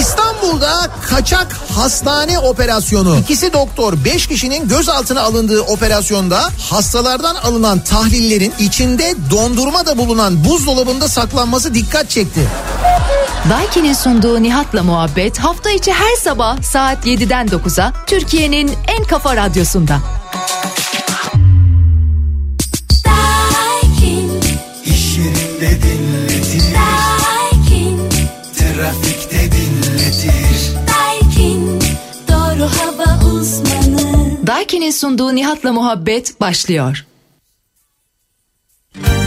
İstanbul'da kaçak hastane operasyonu. İkisi doktor, beş kişinin gözaltına alındığı operasyonda hastalardan alınan tahlillerin içinde dondurma da bulunan buzdolabında saklanması dikkat çekti. Daiki'nin sunduğu Nihat'la muhabbet hafta içi her sabah saat 7'den 9'a Türkiye'nin en kafa radyosunda. Daiki'nin sunduğu Nihat'la muhabbet başlıyor. Güzel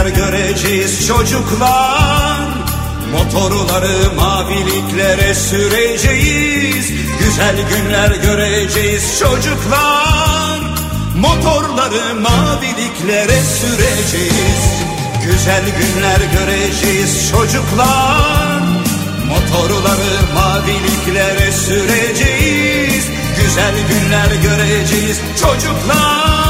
günler göreceğiz çocuklar. Motorları maviliklere süreceğiz. Güzel günler göreceğiz çocuklar. Motorları maviliklere süreceğiz. Güzel günler göreceğiz çocuklar. Motorları maviliklere süreceğiz. Güzel günler göreceğiz çocuklar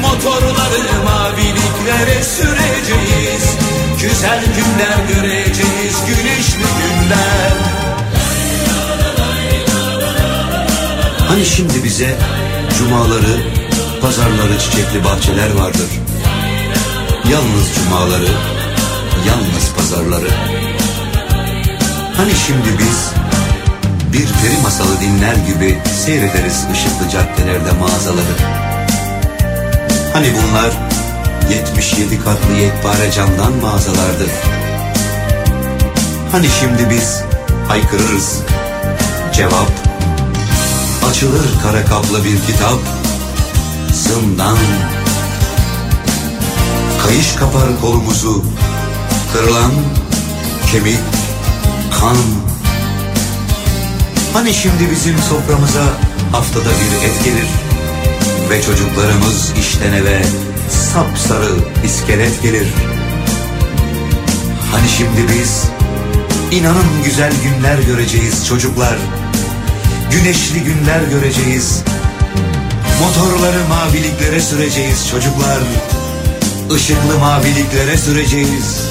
Motorları maviliklere süreceğiz Güzel günler göreceğiz, güneşli günler Hani şimdi bize cumaları, pazarları çiçekli bahçeler vardır. Yalnız cumaları, yalnız pazarları. Hani şimdi biz bir peri masalı dinler gibi seyrederiz ışıklı caddelerde mağazaları. Hani bunlar 77 katlı yekpare camdan mağazalardır. Hani şimdi biz haykırırız. Cevap Açılır kara kaplı bir kitap Zımdan Kayış kapar kolumuzu Kırılan kemik Kan Hani şimdi bizim soframıza Haftada bir et gelir Ve çocuklarımız işten eve Sapsarı iskelet gelir Hani şimdi biz İnanın güzel günler göreceğiz çocuklar Güneşli günler göreceğiz. Motorları maviliklere süreceğiz çocuklar. Işıklı maviliklere süreceğiz.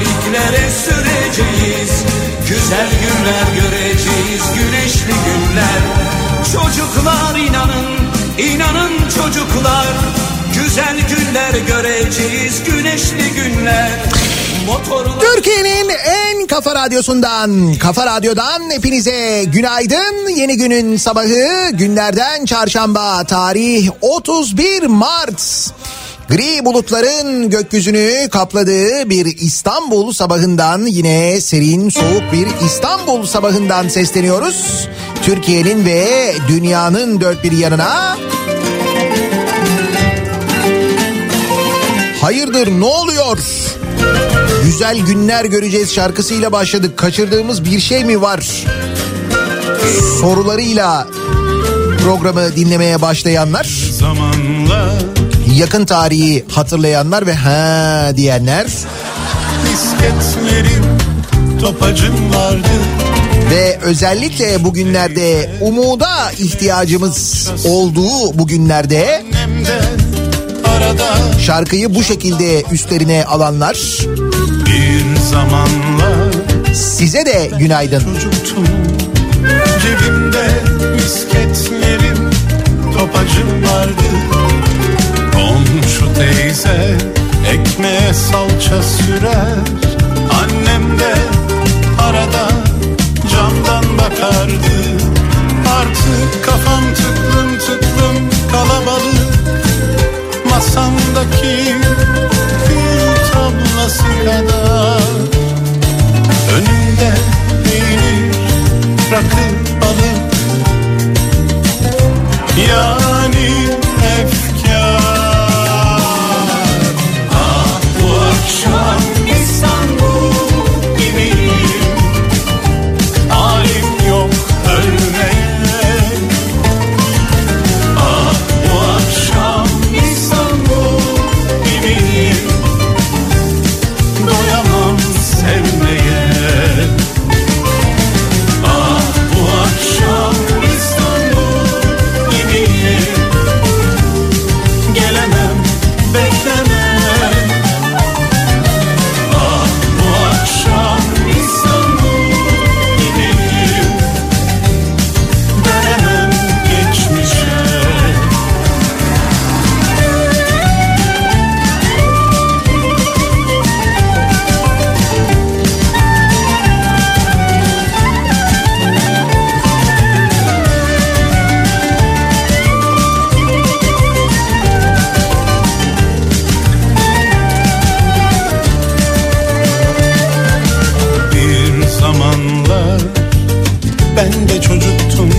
süreceğiz Güzel günler göreceğiz, güneşli günler Çocuklar inanın, İnanın çocuklar güzel günler göreceğiz güneşli günler. Türkiye'nin en kafa radyosundan, kafa radyodan hepinize günaydın. Yeni günün sabahı günlerden çarşamba tarih 31 Mart. Gri bulutların gökyüzünü kapladığı bir İstanbul sabahından yine serin soğuk bir İstanbul sabahından sesleniyoruz. Türkiye'nin ve dünyanın dört bir yanına. Hayırdır ne oluyor? Güzel günler göreceğiz şarkısıyla başladık. Kaçırdığımız bir şey mi var? Sorularıyla programı dinlemeye başlayanlar, Zamanla yakın tarihi hatırlayanlar ve ha diyenler. Ve özellikle bugünlerde umuda ihtiyacımız olduğu bugünlerde şarkıyı bu şekilde üstlerine alanlar. bir zamanlar size de günaydın. çocuktum. Cebimde misketlerim topacım vardı teyze ekmeğe salça sürer. Annem de arada camdan bakardı. Artık kafam tıklım tıklım kalabalık. Masamdaki gül tablası kadar. Önümde peynir, rakı, balık. Yani çocuktum.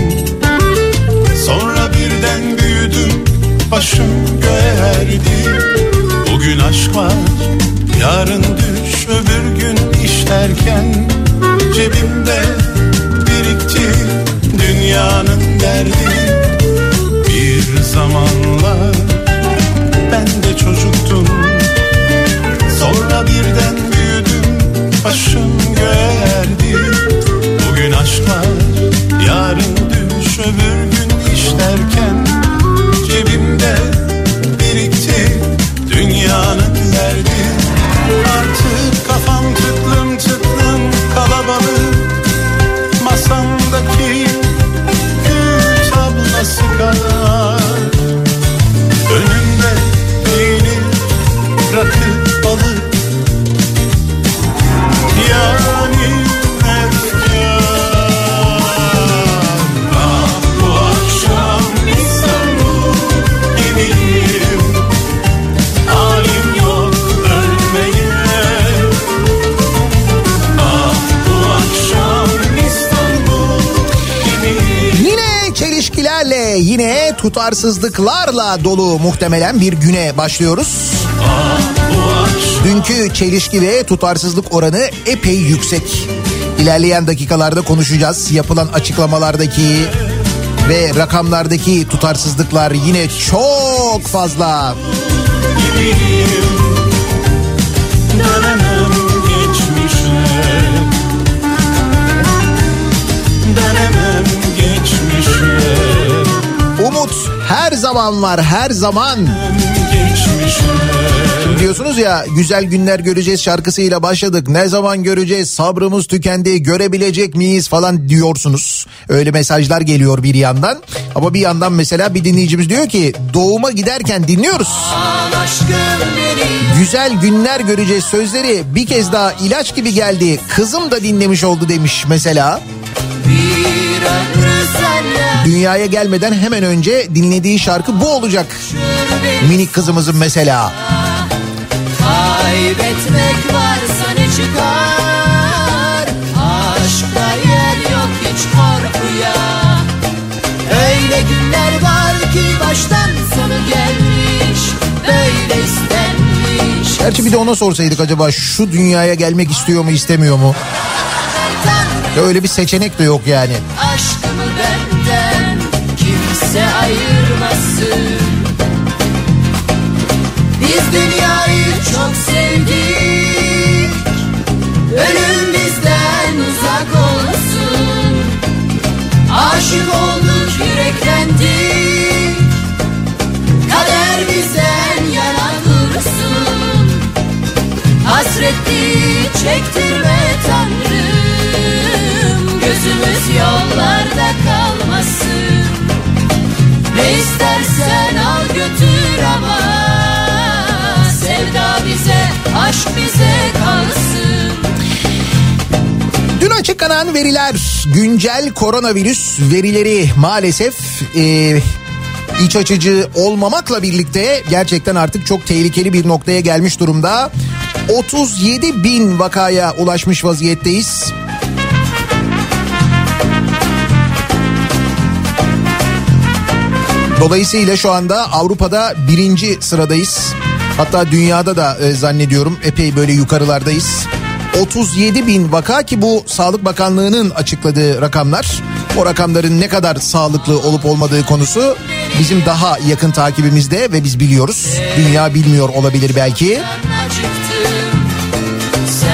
Sonra birden büyüdüm başım göğe erdi. Bugün aşk var yarın düş öbür gün iş derken Cebimde birikti dünyanın derdi. Bir zamanlar ben de çocuktum. Sonra birden büyüdüm başım göğerdi öbür gün iş tutarsızlıklarla dolu muhtemelen bir güne başlıyoruz. Dünkü çelişki ve tutarsızlık oranı epey yüksek. İlerleyen dakikalarda konuşacağız. Yapılan açıklamalardaki ve rakamlardaki tutarsızlıklar yine çok fazla. gibiyim her zaman var, her zaman. geçmişler Diyorsunuz ya güzel günler göreceğiz şarkısıyla başladık. Ne zaman göreceğiz? Sabrımız tükendi. Görebilecek miyiz falan diyorsunuz. Öyle mesajlar geliyor bir yandan. Ama bir yandan mesela bir dinleyicimiz diyor ki doğuma giderken dinliyoruz. Güzel günler göreceğiz sözleri bir kez daha ilaç gibi geldi. Kızım da dinlemiş oldu demiş mesela. Dünyaya gelmeden hemen önce dinlediği şarkı bu olacak. Minik kızımızın mesela. Kaybetmek varsa ne çıkar Aşkta yer yok hiç korkuya Öyle günler var ki baştan sonu gelmiş Böyle istenmiş Gerçi bir de ona sorsaydık acaba şu dünyaya gelmek istiyor mu istemiyor mu? Ya öyle bir seçenek de yok yani. aşkımı benden kimse ayırmasın. Biz dünyayı çok sevdik. Ölüm bizden uzak olsun. Aşık olduk yüreklendik. Kader bizden yana dursun. Hasretli çektirme Tanrım. Gözümüz yollarda kalmasın istersen al götür ama Sevda bize, aşk bize kalsın Dün açıklanan veriler güncel koronavirüs verileri maalesef e, iç açıcı olmamakla birlikte gerçekten artık çok tehlikeli bir noktaya gelmiş durumda. 37 bin vakaya ulaşmış vaziyetteyiz. Dolayısıyla şu anda Avrupa'da birinci sıradayız. Hatta dünyada da e, zannediyorum epey böyle yukarılardayız. 37 bin vaka ki bu Sağlık Bakanlığı'nın açıkladığı rakamlar. O rakamların ne kadar sağlıklı olup olmadığı konusu bizim daha yakın takibimizde ve biz biliyoruz. Dünya bilmiyor olabilir belki.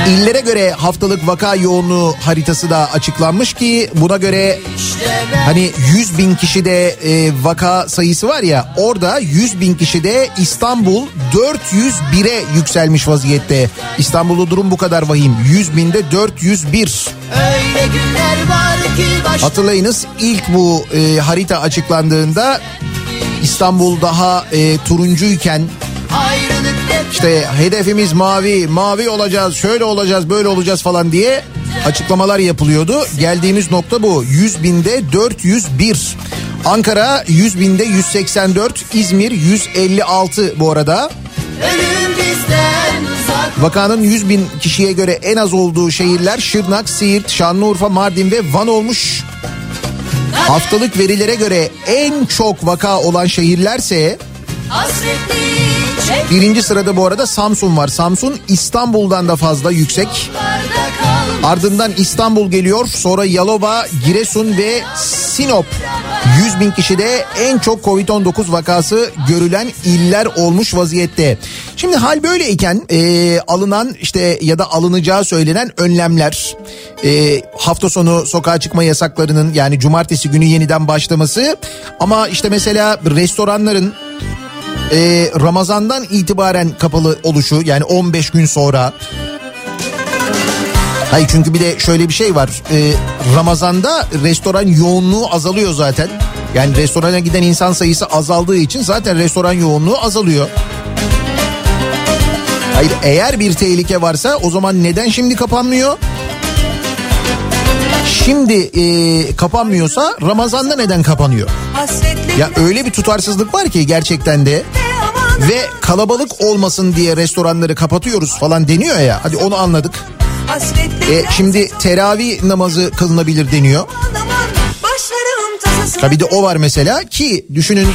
İllere göre haftalık vaka yoğunluğu haritası da açıklanmış ki buna göre Hani 100 bin kişide e, vaka sayısı var ya orada 100 bin kişide İstanbul 401'e yükselmiş vaziyette. İstanbul'da durum bu kadar vahim. 100 binde 401. Öyle günler var ki Hatırlayınız ilk bu e, harita açıklandığında İstanbul daha e, turuncuyken hep işte hedefimiz mavi, mavi olacağız, şöyle olacağız, böyle olacağız falan diye açıklamalar yapılıyordu. Geldiğimiz nokta bu. 100 binde 401. Ankara 100 binde 184, İzmir 156 bu arada. Vakanın 100 bin kişiye göre en az olduğu şehirler Şırnak, Siirt, Şanlıurfa, Mardin ve Van olmuş. Haftalık verilere göre en çok vaka olan şehirlerse birinci sırada bu arada Samsun var. Samsun İstanbul'dan da fazla yüksek. Ardından İstanbul geliyor. Sonra Yalova, Giresun ve Sinop. 100 bin kişide en çok Covid-19 vakası görülen iller olmuş vaziyette. Şimdi hal böyleyken e, alınan işte ya da alınacağı söylenen önlemler e, hafta sonu sokağa çıkma yasaklarının yani cumartesi günü yeniden başlaması ama işte mesela restoranların e, Ramazan'dan itibaren kapalı oluşu yani 15 gün sonra Hayır çünkü bir de şöyle bir şey var. Ee, Ramazan'da restoran yoğunluğu azalıyor zaten. Yani restorana giden insan sayısı azaldığı için zaten restoran yoğunluğu azalıyor. Hayır eğer bir tehlike varsa o zaman neden şimdi kapanmıyor? Şimdi e, kapanmıyorsa Ramazan'da neden kapanıyor? Ya öyle bir tutarsızlık var ki gerçekten de ve kalabalık olmasın diye restoranları kapatıyoruz falan deniyor ya. Hadi onu anladık. E, şimdi teravih namazı kılınabilir deniyor. Tabii de o var mesela ki düşünün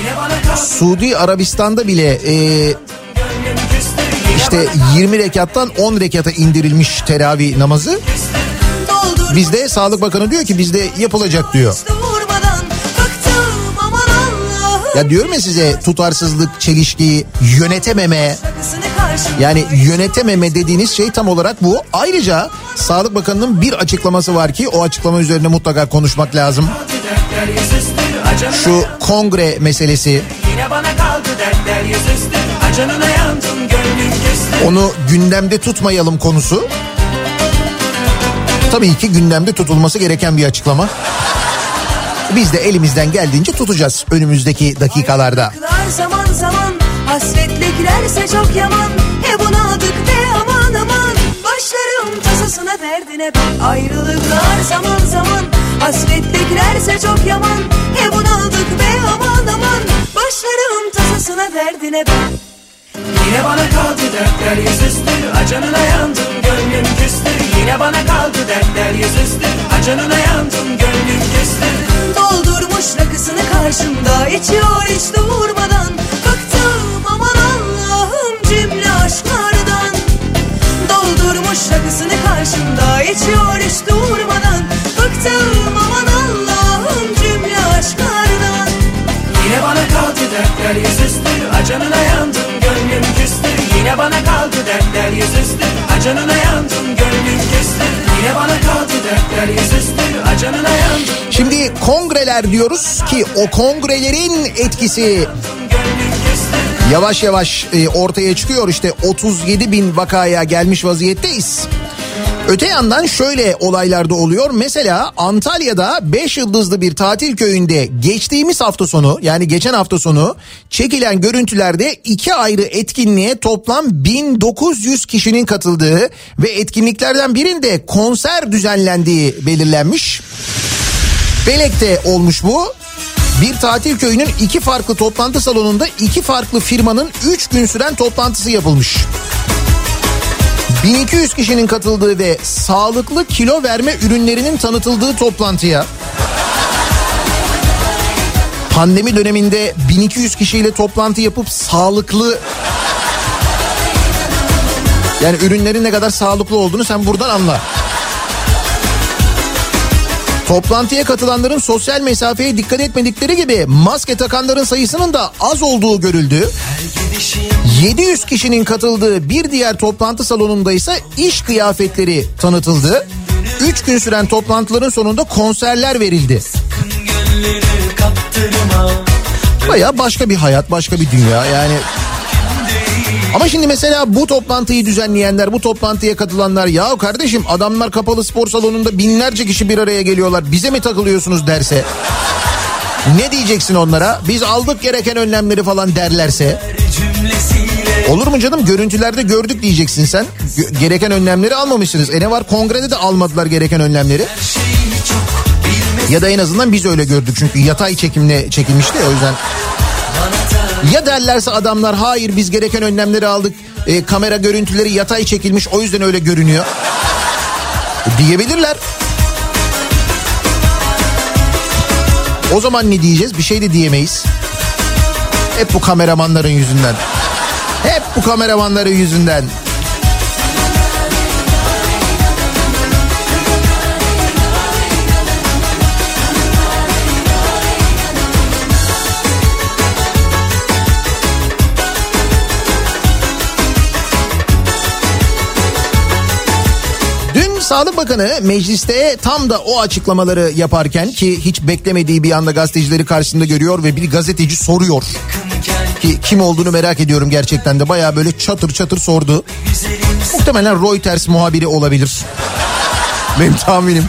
Suudi Arabistan'da bile e, işte 20 rekattan 10 rekata indirilmiş teravih namazı. Bizde Sağlık Bakanı diyor ki bizde yapılacak diyor. Ya diyorum ya size tutarsızlık, çelişki, yönetememe. Yani yönetememe dediğiniz şey tam olarak bu. Ayrıca Sağlık Bakanı'nın bir açıklaması var ki o açıklama üzerine mutlaka konuşmak lazım. Şu kongre meselesi. Onu gündemde tutmayalım konusu. Tabii ki gündemde tutulması gereken bir açıklama. Biz de elimizden geldiğince tutacağız önümüzdeki dakikalarda. Zaman zaman hasretliklerse çok yaman. He bunadık be aman aman. Başlarım tasasına derdine ben Ayrılıklar zaman zaman hasretliklerse çok yaman. He bunadık be aman aman. Başlarım tasasına derdine ben Yine bana kaldı dertler yüzüstü. Acanına yandım gönlüm küstü Yine bana kaldı dertler yüzüstü. Acanına yandım gönlüm küstü. Doldurmuş rakısını karşımda içiyor hiç durmadan Bıktım aman Allah'ım cümle aşklardan. Doldurmuş rakısını karşımda içiyor hiç durmadan Bıktım aman Allah'ım cümle aşklardan. Yine bana kaldı dertler yüzüstü. Acanına yandım Yine bana kaldı dertler yüzüstü. Acanına yandım gönlüm küstü Yine bana kaldı dertler yüzüstü. Acanına yandım. Şimdi kongreler diyoruz ki o kongrelerin etkisi yavaş yavaş e, ortaya çıkıyor. İşte 37 bin vakaya gelmiş vaziyetteyiz. Öte yandan şöyle olaylar da oluyor. Mesela Antalya'da 5 yıldızlı bir tatil köyünde geçtiğimiz hafta sonu yani geçen hafta sonu çekilen görüntülerde iki ayrı etkinliğe toplam 1900 kişinin katıldığı ve etkinliklerden birinde konser düzenlendiği belirlenmiş. Belek'te olmuş bu. Bir tatil köyünün iki farklı toplantı salonunda iki farklı firmanın 3 gün süren toplantısı yapılmış. 1200 kişinin katıldığı ve sağlıklı kilo verme ürünlerinin tanıtıldığı toplantıya pandemi döneminde 1200 kişiyle toplantı yapıp sağlıklı yani ürünlerin ne kadar sağlıklı olduğunu sen buradan anla. Toplantıya katılanların sosyal mesafeye dikkat etmedikleri gibi maske takanların sayısının da az olduğu görüldü. 700 kişinin katıldığı bir diğer toplantı salonunda ise iş kıyafetleri tanıtıldı. 3 gün süren toplantıların sonunda konserler verildi. Baya başka bir hayat, başka bir dünya yani. Ama şimdi mesela bu toplantıyı düzenleyenler, bu toplantıya katılanlar ya kardeşim adamlar kapalı spor salonunda binlerce kişi bir araya geliyorlar. Bize mi takılıyorsunuz derse? Ne diyeceksin onlara? Biz aldık gereken önlemleri falan derlerse. Olur mu canım? Görüntülerde gördük diyeceksin sen. Gö- gereken önlemleri almamışsınız. E ne var? Kongrede de almadılar gereken önlemleri. Ya da en azından biz öyle gördük çünkü yatay çekimle çekilmişti o yüzden. Ya derlerse adamlar hayır biz gereken önlemleri aldık. E, kamera görüntüleri yatay çekilmiş o yüzden öyle görünüyor. E, diyebilirler. O zaman ne diyeceğiz? Bir şey de diyemeyiz. Hep bu kameramanların yüzünden. Hep bu kameramanların yüzünden. Sağlık Bakanı mecliste tam da o açıklamaları yaparken ki hiç beklemediği bir anda gazetecileri karşısında görüyor ve bir gazeteci soruyor. Ki kim olduğunu merak ediyorum gerçekten de baya böyle çatır çatır sordu. Muhtemelen Reuters muhabiri olabilir. Benim tahminim.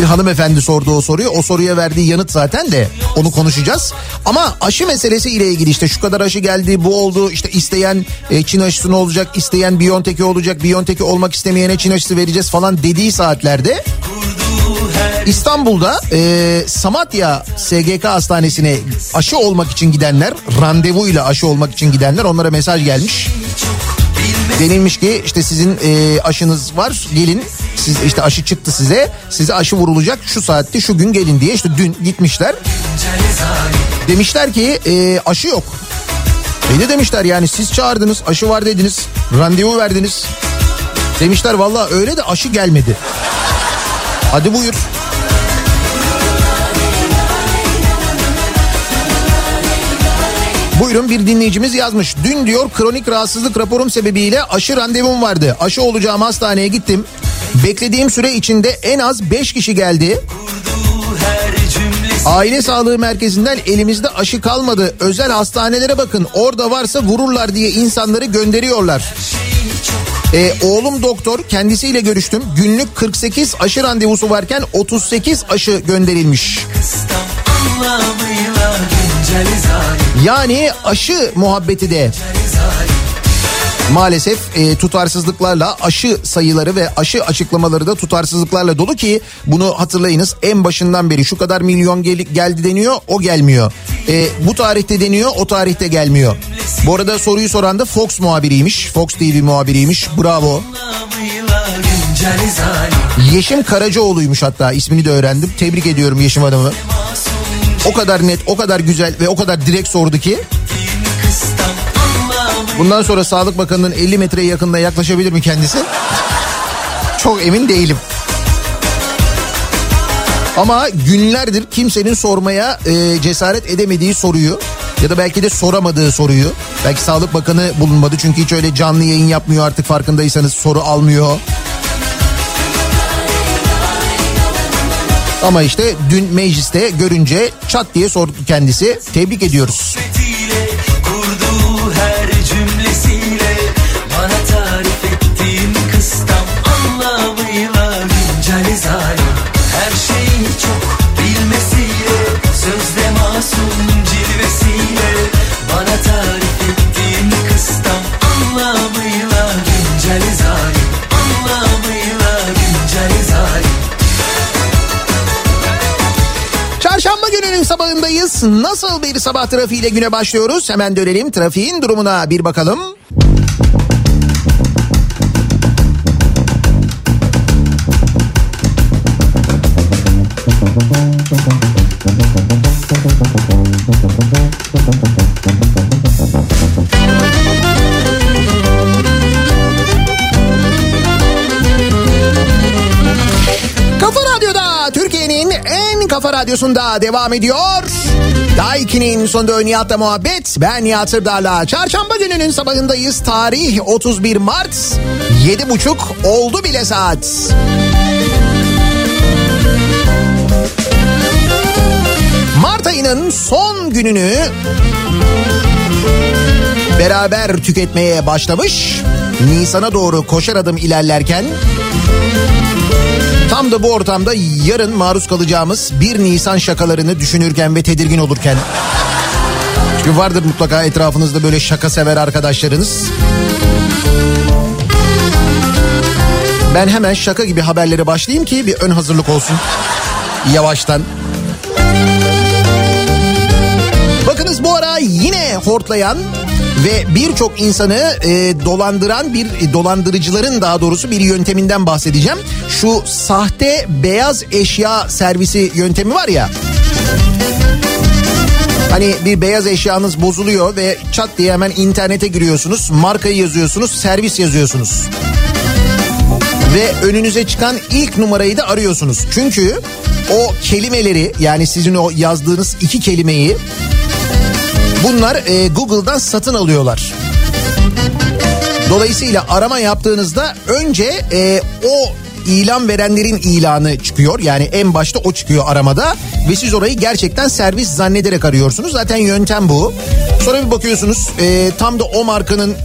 Bir hanımefendi sordu o soruyu. O soruya verdiği yanıt zaten de onu konuşacağız. Ama aşı meselesi ile ilgili işte şu kadar aşı geldi bu oldu. işte isteyen e, Çin aşısı ne olacak? isteyen Biontech'i olacak. Biontech'i olmak istemeyene Çin aşısı vereceğiz falan dediği saatlerde İstanbul'da e, Samatya SGK hastanesine aşı olmak için gidenler randevuyla aşı olmak için gidenler onlara mesaj gelmiş. Denilmiş ki işte sizin e, aşınız var gelin siz işte aşı çıktı size size aşı vurulacak şu saatte şu gün gelin diye işte dün gitmişler. Demişler ki e, aşı yok. Beni demişler yani siz çağırdınız aşı var dediniz randevu verdiniz. Demişler valla öyle de aşı gelmedi. Hadi buyur. Buyurun bir dinleyicimiz yazmış. Dün diyor kronik rahatsızlık raporum sebebiyle aşı randevum vardı. Aşı olacağım hastaneye gittim. Beklediğim süre içinde en az 5 kişi geldi. Aile sağlığı merkezinden elimizde aşı kalmadı. Özel hastanelere bakın orada varsa vururlar diye insanları gönderiyorlar. Ee, oğlum doktor kendisiyle görüştüm. Günlük 48 aşı randevusu varken 38 aşı gönderilmiş. Yani aşı muhabbeti de maalesef e, tutarsızlıklarla aşı sayıları ve aşı açıklamaları da tutarsızlıklarla dolu ki bunu hatırlayınız en başından beri şu kadar milyon gel- geldi deniyor o gelmiyor. E, bu tarihte deniyor o tarihte gelmiyor. Bu arada soruyu soran da Fox muhabiriymiş Fox TV muhabiriymiş bravo. Yeşim Karacaoğlu'ymuş hatta ismini de öğrendim tebrik ediyorum Yeşim Hanım'ı. O kadar net o kadar güzel ve o kadar direkt sordu ki Bundan sonra Sağlık Bakanı'nın 50 metreye yakında yaklaşabilir mi kendisi? Çok emin değilim. Ama günlerdir kimsenin sormaya e, cesaret edemediği soruyu ya da belki de soramadığı soruyu. Belki Sağlık Bakanı bulunmadı çünkü hiç öyle canlı yayın yapmıyor artık farkındaysanız soru almıyor. Ama işte dün mecliste görünce çat diye sordu kendisi. Tebrik ediyoruz. Sohbetiyle, zalim her şeyi çok bilmesiyle sözde masum cilvesiyle bana tarif ettiğin kıstam anlamıyla güncel zalim anlamıyla güncel zalim Çarşamba gününün sabahındayız. Nasıl bir sabah trafiğiyle güne başlıyoruz? Hemen dönelim trafiğin durumuna bir bakalım. Radyosunda devam ediyor. Daiki'nin sonunda Nihat'la muhabbet. Ben Nihat Sırdar'la. Çarşamba gününün sabahındayız. Tarih 31 Mart. 7.30 oldu bile saat. Mart ayının son gününü beraber tüketmeye başlamış. Nisan'a doğru koşar adım ilerlerken Tam da bu ortamda yarın maruz kalacağımız 1 Nisan şakalarını düşünürken ve tedirgin olurken. Çünkü vardır mutlaka etrafınızda böyle şaka sever arkadaşlarınız. Ben hemen şaka gibi haberlere başlayayım ki bir ön hazırlık olsun. Yavaştan. Bakınız bu ara yine hortlayan ve birçok insanı e, dolandıran bir dolandırıcıların daha doğrusu bir yönteminden bahsedeceğim. Şu sahte beyaz eşya servisi yöntemi var ya. Hani bir beyaz eşyanız bozuluyor ve çat diye hemen internete giriyorsunuz. Markayı yazıyorsunuz, servis yazıyorsunuz. Ve önünüze çıkan ilk numarayı da arıyorsunuz. Çünkü o kelimeleri yani sizin o yazdığınız iki kelimeyi bunlar e, Google'dan satın alıyorlar. Dolayısıyla arama yaptığınızda önce e, o ilan verenlerin ilanı çıkıyor. Yani en başta o çıkıyor aramada ve siz orayı gerçekten servis zannederek arıyorsunuz. Zaten yöntem bu. Sonra bir bakıyorsunuz e, tam da o markanın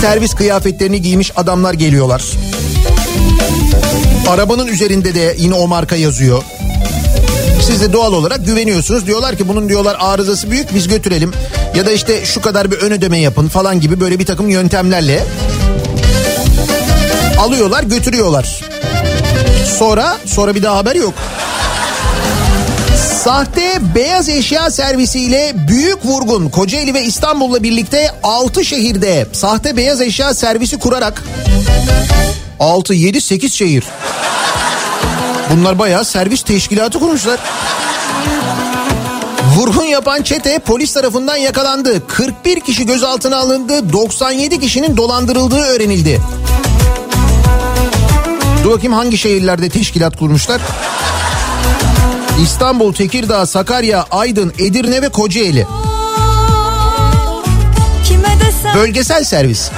servis kıyafetlerini giymiş adamlar geliyorlar. Arabanın üzerinde de yine o marka yazıyor. Siz de doğal olarak güveniyorsunuz. Diyorlar ki bunun diyorlar arızası büyük biz götürelim. Ya da işte şu kadar bir ön ödeme yapın falan gibi böyle bir takım yöntemlerle alıyorlar götürüyorlar. Sonra sonra bir daha haber yok. Sahte beyaz eşya servisiyle büyük vurgun Kocaeli ve İstanbul'la birlikte 6 şehirde sahte beyaz eşya servisi kurarak 6 7 8 şehir. Bunlar bayağı servis teşkilatı kurmuşlar. Vurgun yapan çete polis tarafından yakalandı. 41 kişi gözaltına alındı. 97 kişinin dolandırıldığı öğrenildi. Dur bakayım hangi şehirlerde teşkilat kurmuşlar? İstanbul, Tekirdağ, Sakarya, Aydın, Edirne ve Kocaeli. Bölgesel servis.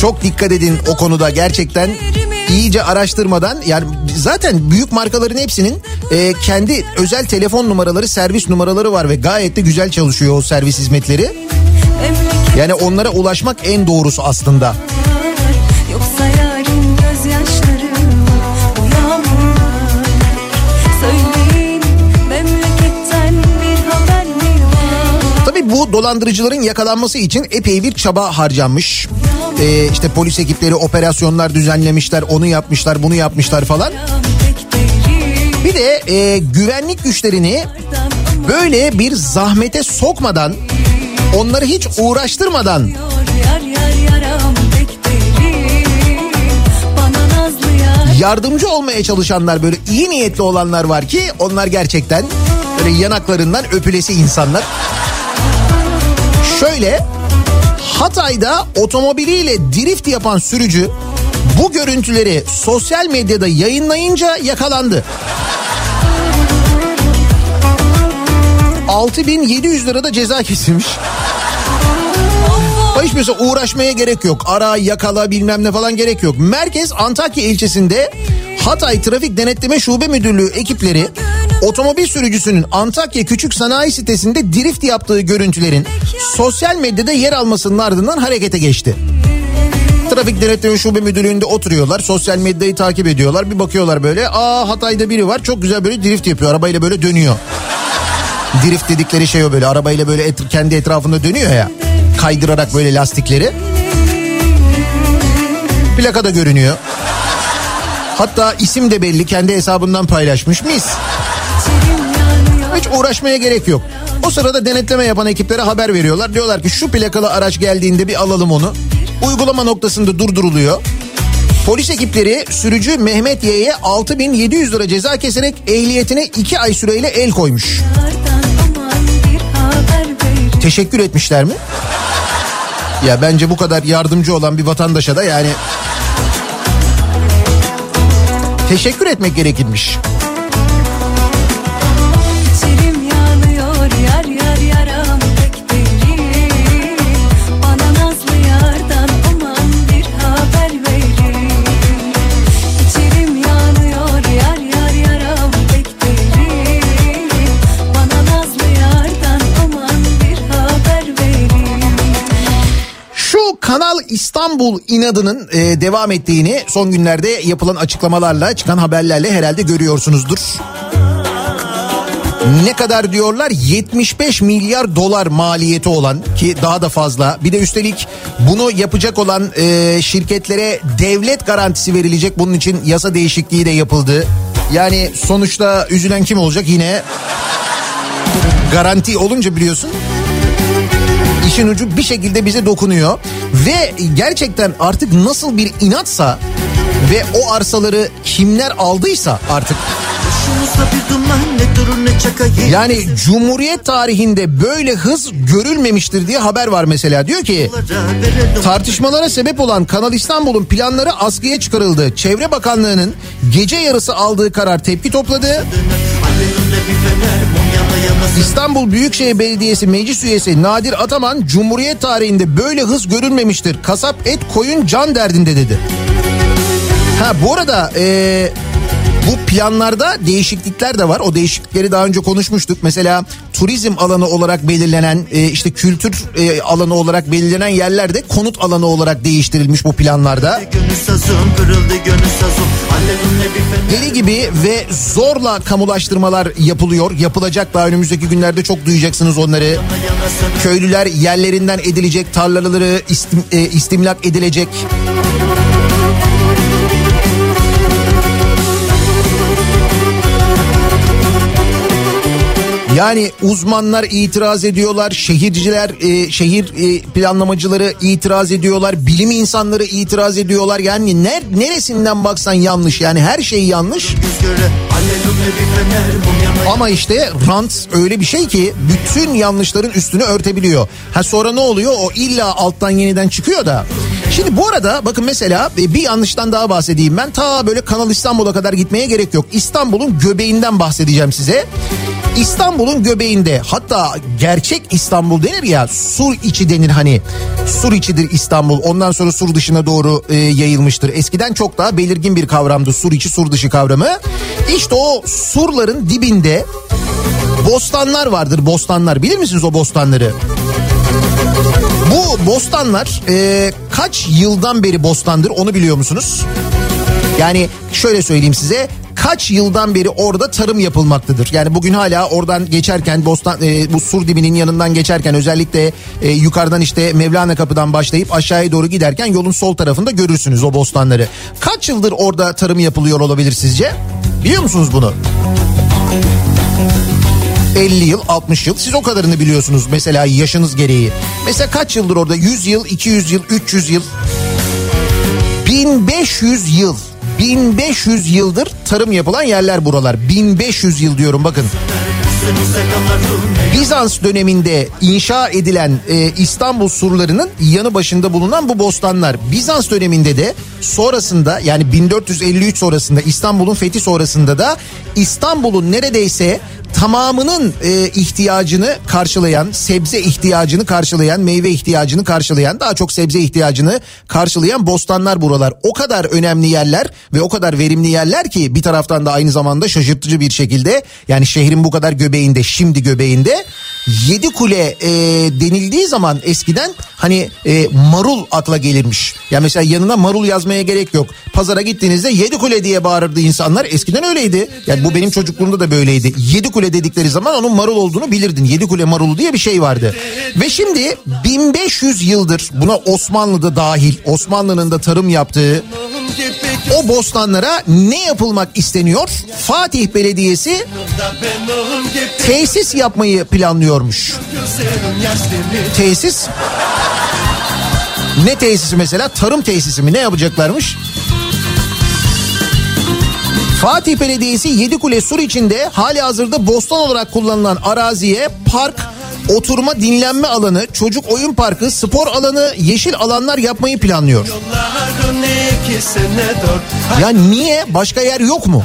Çok dikkat edin o konuda gerçekten iyice araştırmadan yani zaten büyük markaların hepsinin e, kendi özel telefon numaraları, servis numaraları var ve gayet de güzel çalışıyor o servis hizmetleri. Yani onlara ulaşmak en doğrusu aslında. Tabii bu dolandırıcıların yakalanması için epey bir çaba harcanmış. Ee, işte polis ekipleri operasyonlar düzenlemişler, onu yapmışlar, bunu yapmışlar falan. Bir de e, güvenlik güçlerini böyle bir zahmete sokmadan, onları hiç uğraştırmadan yardımcı olmaya çalışanlar böyle iyi niyetli olanlar var ki onlar gerçekten böyle yanaklarından öpülesi insanlar. Şöyle Hatay'da otomobiliyle drift yapan sürücü bu görüntüleri sosyal medyada yayınlayınca yakalandı. 6700 lira da ceza kesilmiş. Hiç mesela uğraşmaya gerek yok. Ara, yakala bilmem ne falan gerek yok. Merkez Antakya ilçesinde Hatay Trafik Denetleme Şube Müdürlüğü ekipleri otomobil sürücüsünün Antakya Küçük Sanayi Sitesi'nde drift yaptığı görüntülerin sosyal medyada yer almasının ardından harekete geçti. Trafik Denetleme Şube Müdürlüğü'nde oturuyorlar. Sosyal medyayı takip ediyorlar. Bir bakıyorlar böyle. Aa Hatay'da biri var. Çok güzel böyle drift yapıyor. Arabayla böyle dönüyor. Drift dedikleri şey o böyle. Arabayla böyle et- kendi etrafında dönüyor ya. Kaydırarak böyle lastikleri. Plaka da görünüyor. Hatta isim de belli. Kendi hesabından paylaşmış. Mis. Hiç uğraşmaya gerek yok. O sırada denetleme yapan ekiplere haber veriyorlar. Diyorlar ki şu plakalı araç geldiğinde bir alalım onu. Uygulama noktasında durduruluyor. Polis ekipleri sürücü Mehmet Y'ye 6700 lira ceza keserek ehliyetine 2 ay süreyle el koymuş. Teşekkür etmişler mi? Ya bence bu kadar yardımcı olan bir vatandaşa da yani teşekkür etmek gerekirmiş. İstanbul inadının e, devam ettiğini son günlerde yapılan açıklamalarla çıkan haberlerle herhalde görüyorsunuzdur. Ne kadar diyorlar? 75 milyar dolar maliyeti olan ki daha da fazla. Bir de üstelik bunu yapacak olan e, şirketlere devlet garantisi verilecek. Bunun için yasa değişikliği de yapıldı. Yani sonuçta üzülen kim olacak? Yine garanti olunca biliyorsun işin ucu bir şekilde bize dokunuyor. Ve gerçekten artık nasıl bir inatsa ve o arsaları kimler aldıysa artık yani Cumhuriyet tarihinde böyle hız görülmemiştir diye haber var mesela. Diyor ki tartışmalara sebep olan Kanal İstanbul'un planları askıya çıkarıldı. Çevre Bakanlığı'nın gece yarısı aldığı karar tepki topladı. İstanbul Büyükşehir Belediyesi Meclis Üyesi Nadir Ataman Cumhuriyet tarihinde böyle hız görülmemiştir. Kasap et koyun can derdinde dedi. Ha bu arada eee, bu planlarda değişiklikler de var. O değişiklikleri daha önce konuşmuştuk. Mesela turizm alanı olarak belirlenen e, işte kültür e, alanı olarak belirlenen yerlerde konut alanı olarak değiştirilmiş bu planlarda. Deli gibi ve zorla kamulaştırmalar yapılıyor. Yapılacak daha önümüzdeki günlerde çok duyacaksınız onları. Köylüler yerlerinden edilecek, tarlaları istim, e, istimlak edilecek. Yani uzmanlar itiraz ediyorlar, şehirciler, e, şehir e, planlamacıları itiraz ediyorlar, bilim insanları itiraz ediyorlar. Yani ner, neresinden baksan yanlış yani her şey yanlış. Ama işte rant öyle bir şey ki bütün yanlışların üstünü örtebiliyor. Ha sonra ne oluyor? O illa alttan yeniden çıkıyor da. Şimdi bu arada bakın mesela e, bir yanlıştan daha bahsedeyim ben. Ta böyle Kanal İstanbul'a kadar gitmeye gerek yok. İstanbul'un göbeğinden bahsedeceğim size. İstanbul'un göbeğinde hatta gerçek İstanbul denir ya sur içi denir hani sur içidir İstanbul ondan sonra sur dışına doğru e, yayılmıştır. Eskiden çok daha belirgin bir kavramdı sur içi sur dışı kavramı. İşte o surların dibinde bostanlar vardır bostanlar bilir misiniz o bostanları? Bu bostanlar e, kaç yıldan beri bostandır onu biliyor musunuz? Yani şöyle söyleyeyim size kaç yıldan beri orada tarım yapılmaktadır. Yani bugün hala oradan geçerken Bostan e, bu sur dibinin yanından geçerken özellikle e, yukarıdan işte Mevlana kapıdan başlayıp aşağıya doğru giderken yolun sol tarafında görürsünüz o bostanları. Kaç yıldır orada tarım yapılıyor olabilir sizce? Biliyor musunuz bunu? 50 yıl 60 yıl siz o kadarını biliyorsunuz mesela yaşınız gereği. Mesela kaç yıldır orada 100 yıl 200 yıl 300 yıl 1500 yıl 1500 yıldır tarım yapılan yerler buralar 1500 yıl diyorum bakın. Bizans döneminde inşa edilen e, İstanbul surlarının yanı başında bulunan bu bostanlar Bizans döneminde de sonrasında yani 1453 sonrasında İstanbul'un fethi sonrasında da İstanbul'un neredeyse tamamının e, ihtiyacını karşılayan, sebze ihtiyacını karşılayan, meyve ihtiyacını karşılayan, daha çok sebze ihtiyacını karşılayan bostanlar buralar. O kadar önemli yerler ve o kadar verimli yerler ki bir taraftan da aynı zamanda şaşırtıcı bir şekilde yani şehrin bu kadar göbeğinde, şimdi göbeğinde yedi kule e, denildiği zaman eskiden hani e, marul akla gelirmiş. Ya yani mesela yanına marul yazmaya gerek yok. Pazara gittiğinizde yedi kule diye bağırırdı insanlar. Eskiden öyleydi. Yani bu benim çocukluğumda da böyleydi. Yedi kule dedikleri zaman onun marul olduğunu bilirdin. Yedi kule marulu diye bir şey vardı. Ve şimdi 1500 yıldır buna Osmanlı'da dahil Osmanlı'nın da tarım yaptığı o bostanlara ne yapılmak isteniyor? Fatih Belediyesi tesis yapmayı planlıyormuş. Tesis ne tesisi mesela? Tarım tesisi mi? Ne yapacaklarmış? Fatih Belediyesi Yedikule Sur içinde hali hazırda bostan olarak kullanılan araziye park, oturma dinlenme alanı, çocuk oyun parkı, spor alanı, yeşil alanlar yapmayı planlıyor. Ya niye? Başka yer yok mu?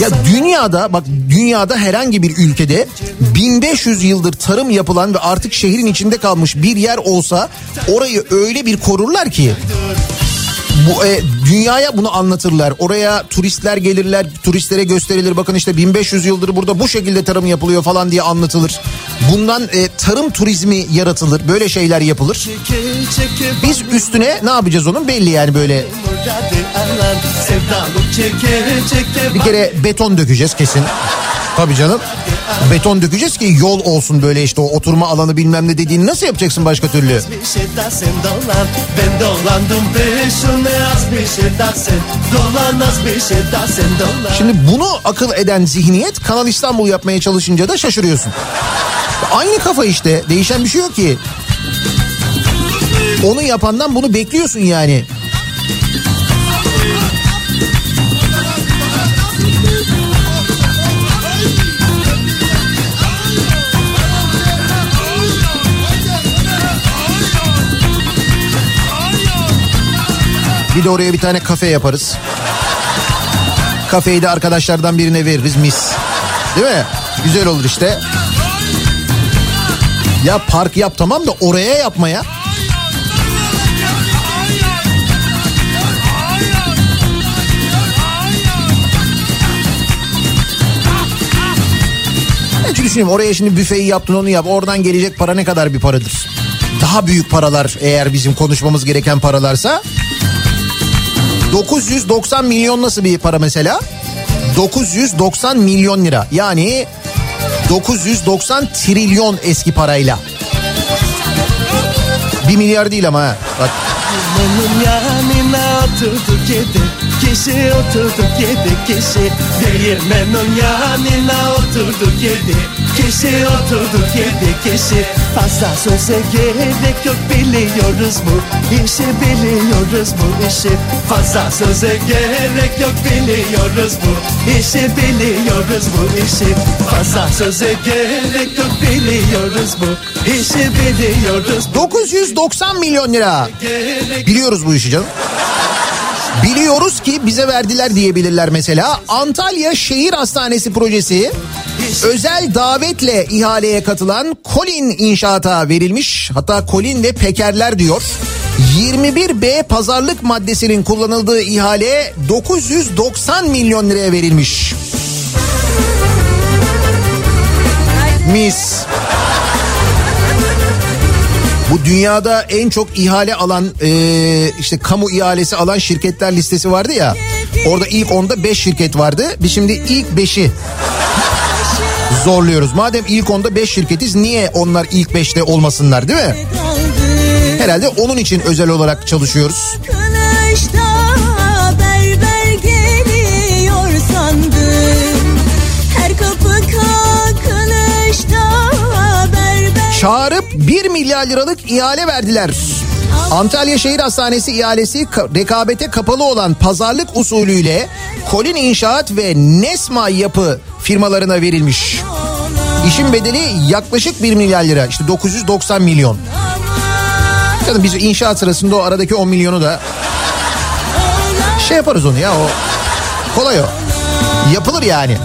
Ya dünyada bak dünyada herhangi bir ülkede 1500 yıldır tarım yapılan ve artık şehrin içinde kalmış bir yer olsa orayı öyle bir korurlar ki bu e, dünyaya bunu anlatırlar. Oraya turistler gelirler, turistlere gösterilir. Bakın işte 1500 yıldır burada bu şekilde tarım yapılıyor falan diye anlatılır. Bundan e, tarım turizmi yaratılır. Böyle şeyler yapılır. Biz üstüne ne yapacağız onun belli yani böyle. Bir kere beton dökeceğiz kesin. Tabii canım. Beton dökeceğiz ki yol olsun böyle işte o oturma alanı bilmem ne dediğini nasıl yapacaksın başka türlü? Şimdi bunu akıl eden zihniyet Kanal İstanbul yapmaya çalışınca da şaşırıyorsun. Aynı kafa işte değişen bir şey yok ki. Onu yapandan bunu bekliyorsun yani. Bir de oraya bir tane kafe yaparız. Kafeyi de arkadaşlardan birine veririz mis. Değil mi? Güzel olur işte. Ya park yap tamam da oraya yapmaya. Ben düşünüyorum oraya şimdi büfeyi yaptın onu yap. Oradan gelecek para ne kadar bir paradır? Daha büyük paralar eğer bizim konuşmamız gereken paralarsa 990 milyon nasıl bir para mesela? 990 milyon lira. Yani 990 trilyon eski parayla. Bir milyar değil ama. Bak. Onun yanına oturduk kişi oturduk yedi kişi Değirmenin yanına oturduk kişi oturduk yedi kişi Fazla söze gerek yok biliyoruz bu işi biliyoruz bu işi Fazla söze gerek yok biliyoruz bu işi biliyoruz bu işi Fazla söze gerek yok biliyoruz bu işi biliyoruz 990 milyon lira. Biliyoruz bu işi canım. Biliyoruz ki bize verdiler diyebilirler mesela. Antalya Şehir Hastanesi projesi özel davetle ihaleye katılan Colin inşaata verilmiş. Hatta Colin ve Pekerler diyor. 21B pazarlık maddesinin kullanıldığı ihale 990 milyon liraya verilmiş. Mis. Bu dünyada en çok ihale alan e, işte kamu ihalesi alan şirketler listesi vardı ya. Orada ilk onda 5 şirket vardı. Biz şimdi ilk 5'i zorluyoruz. Madem ilk onda 5 şirketiz niye onlar ilk 5'te olmasınlar değil mi? Herhalde onun için özel olarak çalışıyoruz. Çağırıp 1 milyar liralık ihale verdiler. Antalya Şehir Hastanesi ihalesi ka- rekabete kapalı olan pazarlık usulüyle Kolin İnşaat ve Nesma Yapı firmalarına verilmiş. İşin bedeli yaklaşık 1 milyar lira işte 990 milyon. Canım biz inşaat sırasında o aradaki 10 milyonu da şey yaparız onu ya o kolay o. Yapılır yani.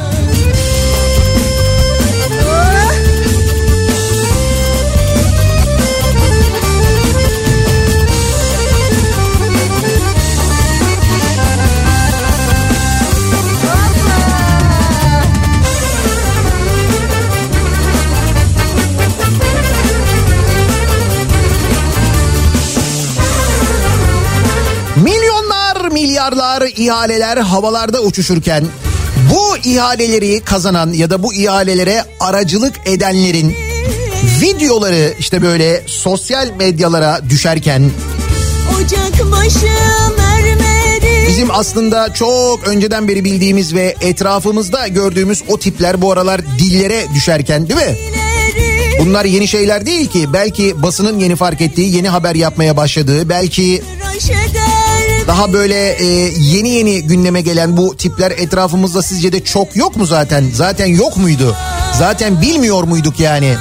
Milyarlar ihaleler havalarda uçuşurken bu ihaleleri kazanan ya da bu ihalelere aracılık edenlerin videoları işte böyle sosyal medyalara düşerken bizim aslında çok önceden beri bildiğimiz ve etrafımızda gördüğümüz o tipler bu aralar dillere düşerken değil mi? Bunlar yeni şeyler değil ki. Belki basının yeni fark ettiği, yeni haber yapmaya başladığı, belki daha böyle e, yeni yeni gündeme gelen bu tipler etrafımızda sizce de çok yok mu zaten? Zaten yok muydu? Zaten bilmiyor muyduk yani?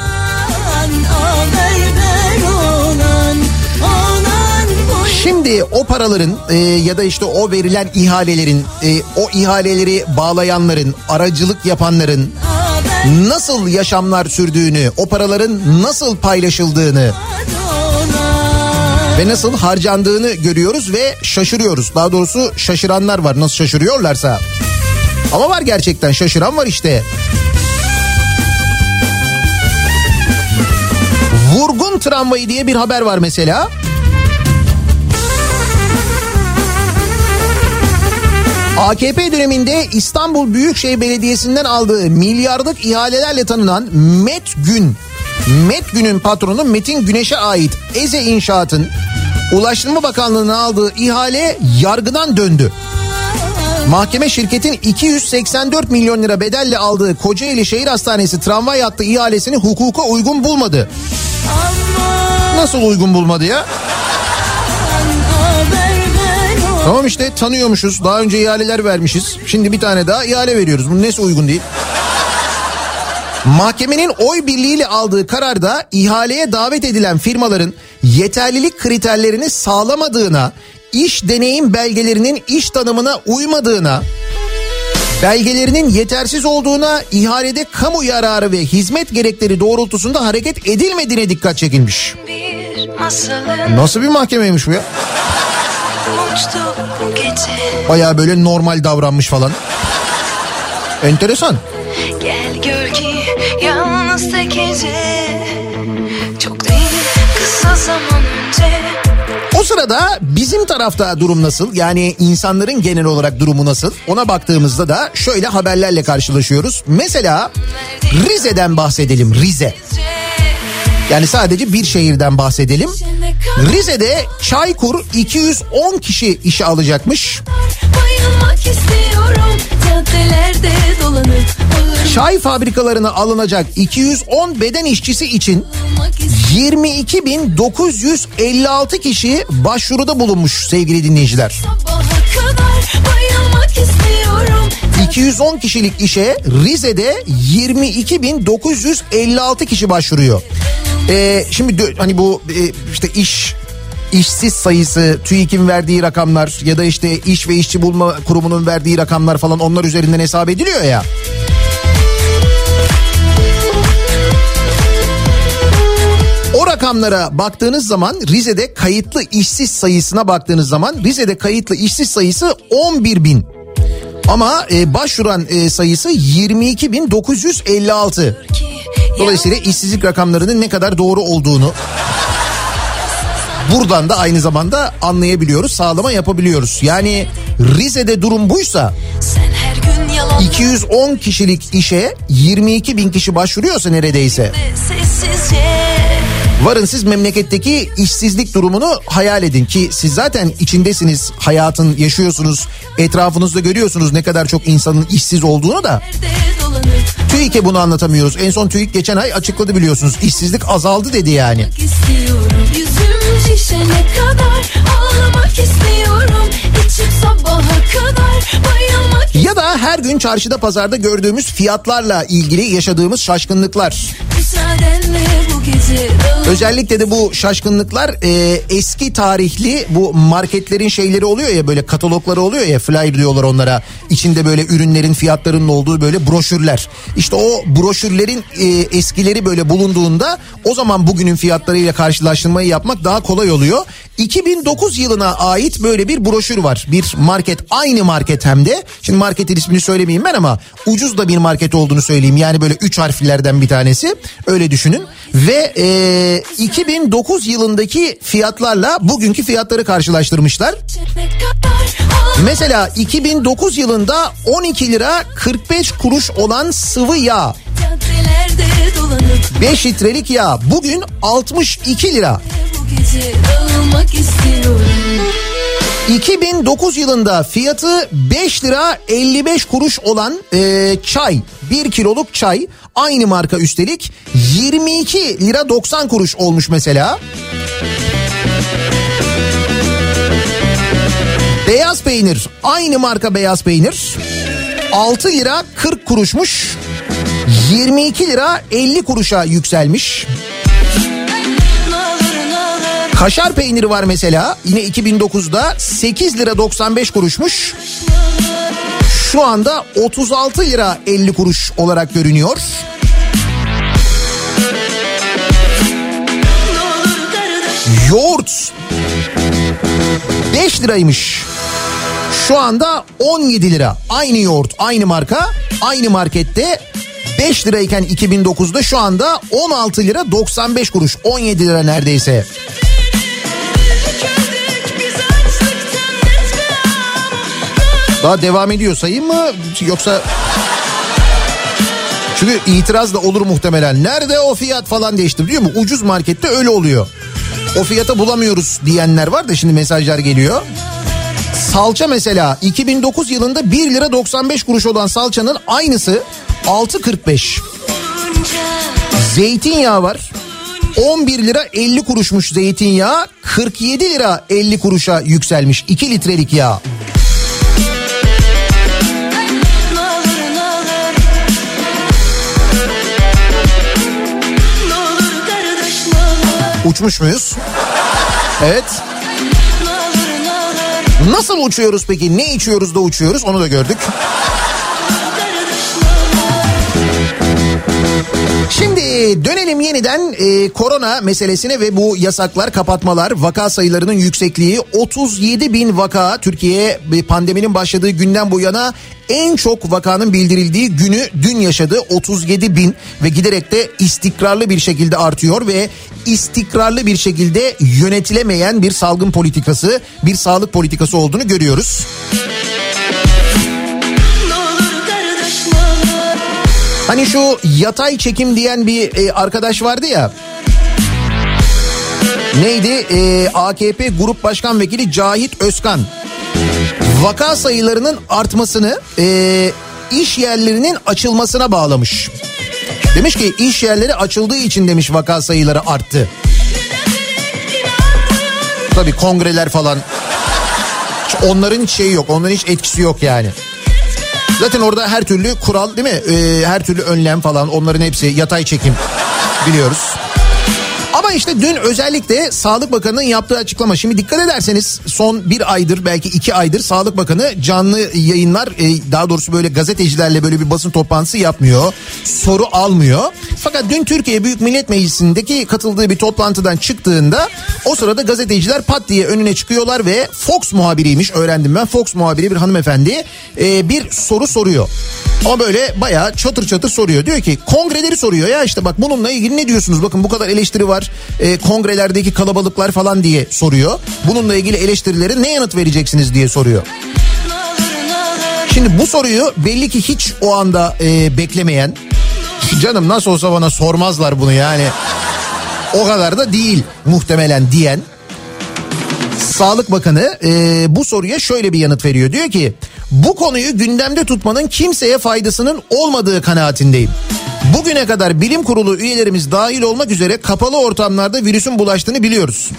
Şimdi o paraların e, ya da işte o verilen ihalelerin, e, o ihaleleri bağlayanların, aracılık yapanların nasıl yaşamlar sürdüğünü, o paraların nasıl paylaşıldığını ve nasıl harcandığını görüyoruz ve şaşırıyoruz. Daha doğrusu şaşıranlar var nasıl şaşırıyorlarsa. Ama var gerçekten şaşıran var işte. Vurgun tramvayı diye bir haber var mesela. AKP döneminde İstanbul Büyükşehir Belediyesi'nden aldığı milyarlık ihalelerle tanınan Met Gün, Met Gün'ün patronu Metin Güneş'e ait Eze İnşaat'ın Ulaştırma Bakanlığı'na aldığı ihale yargıdan döndü. Mahkeme şirketin 284 milyon lira bedelle aldığı Kocaeli Şehir Hastanesi tramvay hattı ihalesini hukuka uygun bulmadı. Nasıl uygun bulmadı ya? Tamam işte tanıyormuşuz. Daha önce ihaleler vermişiz. Şimdi bir tane daha ihale veriyoruz. Bunun nesi uygun değil? Mahkemenin oy birliğiyle aldığı kararda ihaleye davet edilen firmaların yeterlilik kriterlerini sağlamadığına, iş deneyim belgelerinin iş tanımına uymadığına, belgelerinin yetersiz olduğuna, ihalede kamu yararı ve hizmet gerekleri doğrultusunda hareket edilmediğine dikkat çekilmiş. bir Nasıl bir mahkemeymiş bu ya? Baya böyle normal davranmış falan. Enteresan. Gel gör ki yalnız tek gece Çok değil kısa zaman önce O sırada bizim tarafta durum nasıl? Yani insanların genel olarak durumu nasıl? Ona baktığımızda da şöyle haberlerle karşılaşıyoruz. Mesela Rize'den bahsedelim. Rize. Yani sadece bir şehirden bahsedelim. Rize'de Çaykur 210 kişi işe alacakmış. Bayılmak Bağırmak Çay fabrikalarına alınacak 210 beden işçisi için istiyorum 22.956 kişi başvuruda bulunmuş sevgili dinleyiciler. Sabaha kadar bayılmak istiyorum 210 kişilik işe Rize'de 22.956 kişi başvuruyor. Ee, şimdi hani bu e, işte iş işsiz sayısı, TÜİK'in verdiği rakamlar ya da işte iş ve işçi bulma kurumunun verdiği rakamlar falan onlar üzerinden hesap ediliyor ya. O rakamlara baktığınız zaman Rize'de kayıtlı işsiz sayısına baktığınız zaman Rize'de kayıtlı işsiz sayısı 11 bin. Ama e, başvuran e, sayısı 22.956. Dolayısıyla işsizlik rakamlarının ne kadar doğru olduğunu buradan da aynı zamanda anlayabiliyoruz, sağlama yapabiliyoruz. Yani Rize'de durum buysa 210 kişilik işe 22 bin kişi başvuruyorsa neredeyse. Varın siz memleketteki işsizlik durumunu hayal edin ki siz zaten içindesiniz, hayatın yaşıyorsunuz, etrafınızda görüyorsunuz ne kadar çok insanın işsiz olduğunu da. TÜİK'e bunu anlatamıyoruz. En son TÜİK geçen ay açıkladı biliyorsunuz. İşsizlik azaldı dedi yani. İstiyorum şişene kadar ağlamak istiyorum. İçim sabaha kadar her gün çarşıda pazarda gördüğümüz fiyatlarla ilgili yaşadığımız şaşkınlıklar. Özellikle de bu şaşkınlıklar e, eski tarihli bu marketlerin şeyleri oluyor ya böyle katalogları oluyor ya flyer diyorlar onlara. İçinde böyle ürünlerin fiyatlarının olduğu böyle broşürler. İşte o broşürlerin e, eskileri böyle bulunduğunda o zaman bugünün fiyatlarıyla karşılaştırmayı yapmak daha kolay oluyor. 2009 yılına ait böyle bir broşür var. Bir market aynı market hem de. Şimdi marketin ismini söylemeyeyim ben ama ucuz da bir market olduğunu söyleyeyim. Yani böyle 3 harflerden bir tanesi. Öyle düşünün. Ve e, 2009 yılındaki fiyatlarla bugünkü fiyatları karşılaştırmışlar. Mesela 2009 yılında 12 lira 45 kuruş olan sıvı yağ. caddelerde dolanıp 5 litrelik yağ bugün 62 lira. bu gece 2009 yılında fiyatı 5 lira 55 kuruş olan e, çay 1 kiloluk çay aynı marka üstelik 22 lira 90 kuruş olmuş mesela. Beyaz peynir aynı marka beyaz peynir 6 lira 40 kuruşmuş 22 lira 50 kuruşa yükselmiş. Kaşar peyniri var mesela yine 2009'da 8 lira 95 kuruşmuş. Şu anda 36 lira 50 kuruş olarak görünüyor. Yoğurt 5 liraymış. Şu anda 17 lira. Aynı yoğurt, aynı marka, aynı markette 5 lirayken 2009'da şu anda 16 lira 95 kuruş. 17 lira neredeyse. Daha devam ediyor sayayım mı yoksa çünkü itiraz da olur muhtemelen. Nerede o fiyat falan değişti biliyor musun? Ucuz markette öyle oluyor. O fiyata bulamıyoruz diyenler var da şimdi mesajlar geliyor. Salça mesela 2009 yılında 1 lira 95 kuruş olan salçanın aynısı 6.45. Zeytinyağı var. 11 lira 50 kuruşmuş zeytinyağı 47 lira 50 kuruşa yükselmiş 2 litrelik yağ. Uçmuş muyuz? Evet. Nasıl uçuyoruz peki? Ne içiyoruz da uçuyoruz? Onu da gördük. Şimdi dönelim yeniden e, korona meselesine ve bu yasaklar, kapatmalar, vaka sayılarının yüksekliği 37 bin vaka Türkiye e, pandeminin başladığı günden bu yana en çok vakanın bildirildiği günü dün yaşadı 37 bin ve giderek de istikrarlı bir şekilde artıyor ve istikrarlı bir şekilde yönetilemeyen bir salgın politikası, bir sağlık politikası olduğunu görüyoruz. ne Hani şu yatay çekim diyen bir e, arkadaş vardı ya. Neydi? E, AKP Grup Başkan Vekili Cahit Özkan. Vaka sayılarının artmasını e, iş yerlerinin açılmasına bağlamış. Demiş ki iş yerleri açıldığı için demiş vaka sayıları arttı. Tabii kongreler falan. Onların şeyi yok. Onların hiç etkisi yok yani. Zaten orada her türlü kural değil mi? Ee, her türlü önlem falan onların hepsi yatay çekim biliyoruz. Ama işte dün özellikle Sağlık Bakanı'nın yaptığı açıklama. Şimdi dikkat ederseniz son bir aydır belki iki aydır Sağlık Bakanı canlı yayınlar e, daha doğrusu böyle gazetecilerle böyle bir basın toplantısı yapmıyor. Soru almıyor. Fakat dün Türkiye Büyük Millet Meclisi'ndeki katıldığı bir toplantıdan çıktığında o sırada gazeteciler pat diye önüne çıkıyorlar ve Fox muhabiriymiş öğrendim ben. Fox muhabiri bir hanımefendi e, bir soru soruyor. Ama böyle bayağı çatır çatır soruyor. Diyor ki kongreleri soruyor ya işte bak bununla ilgili ne diyorsunuz? Bakın bu kadar eleştiri var. E, kongrelerdeki kalabalıklar falan diye soruyor. Bununla ilgili eleştirilere ne yanıt vereceksiniz diye soruyor. Şimdi bu soruyu belli ki hiç o anda e, beklemeyen canım nasıl olsa bana sormazlar bunu yani o kadar da değil muhtemelen diyen Sağlık Bakanı e, bu soruya şöyle bir yanıt veriyor. Diyor ki bu konuyu gündemde tutmanın kimseye faydasının olmadığı kanaatindeyim. Bugüne kadar bilim kurulu üyelerimiz dahil olmak üzere kapalı ortamlarda virüsün bulaştığını biliyoruz.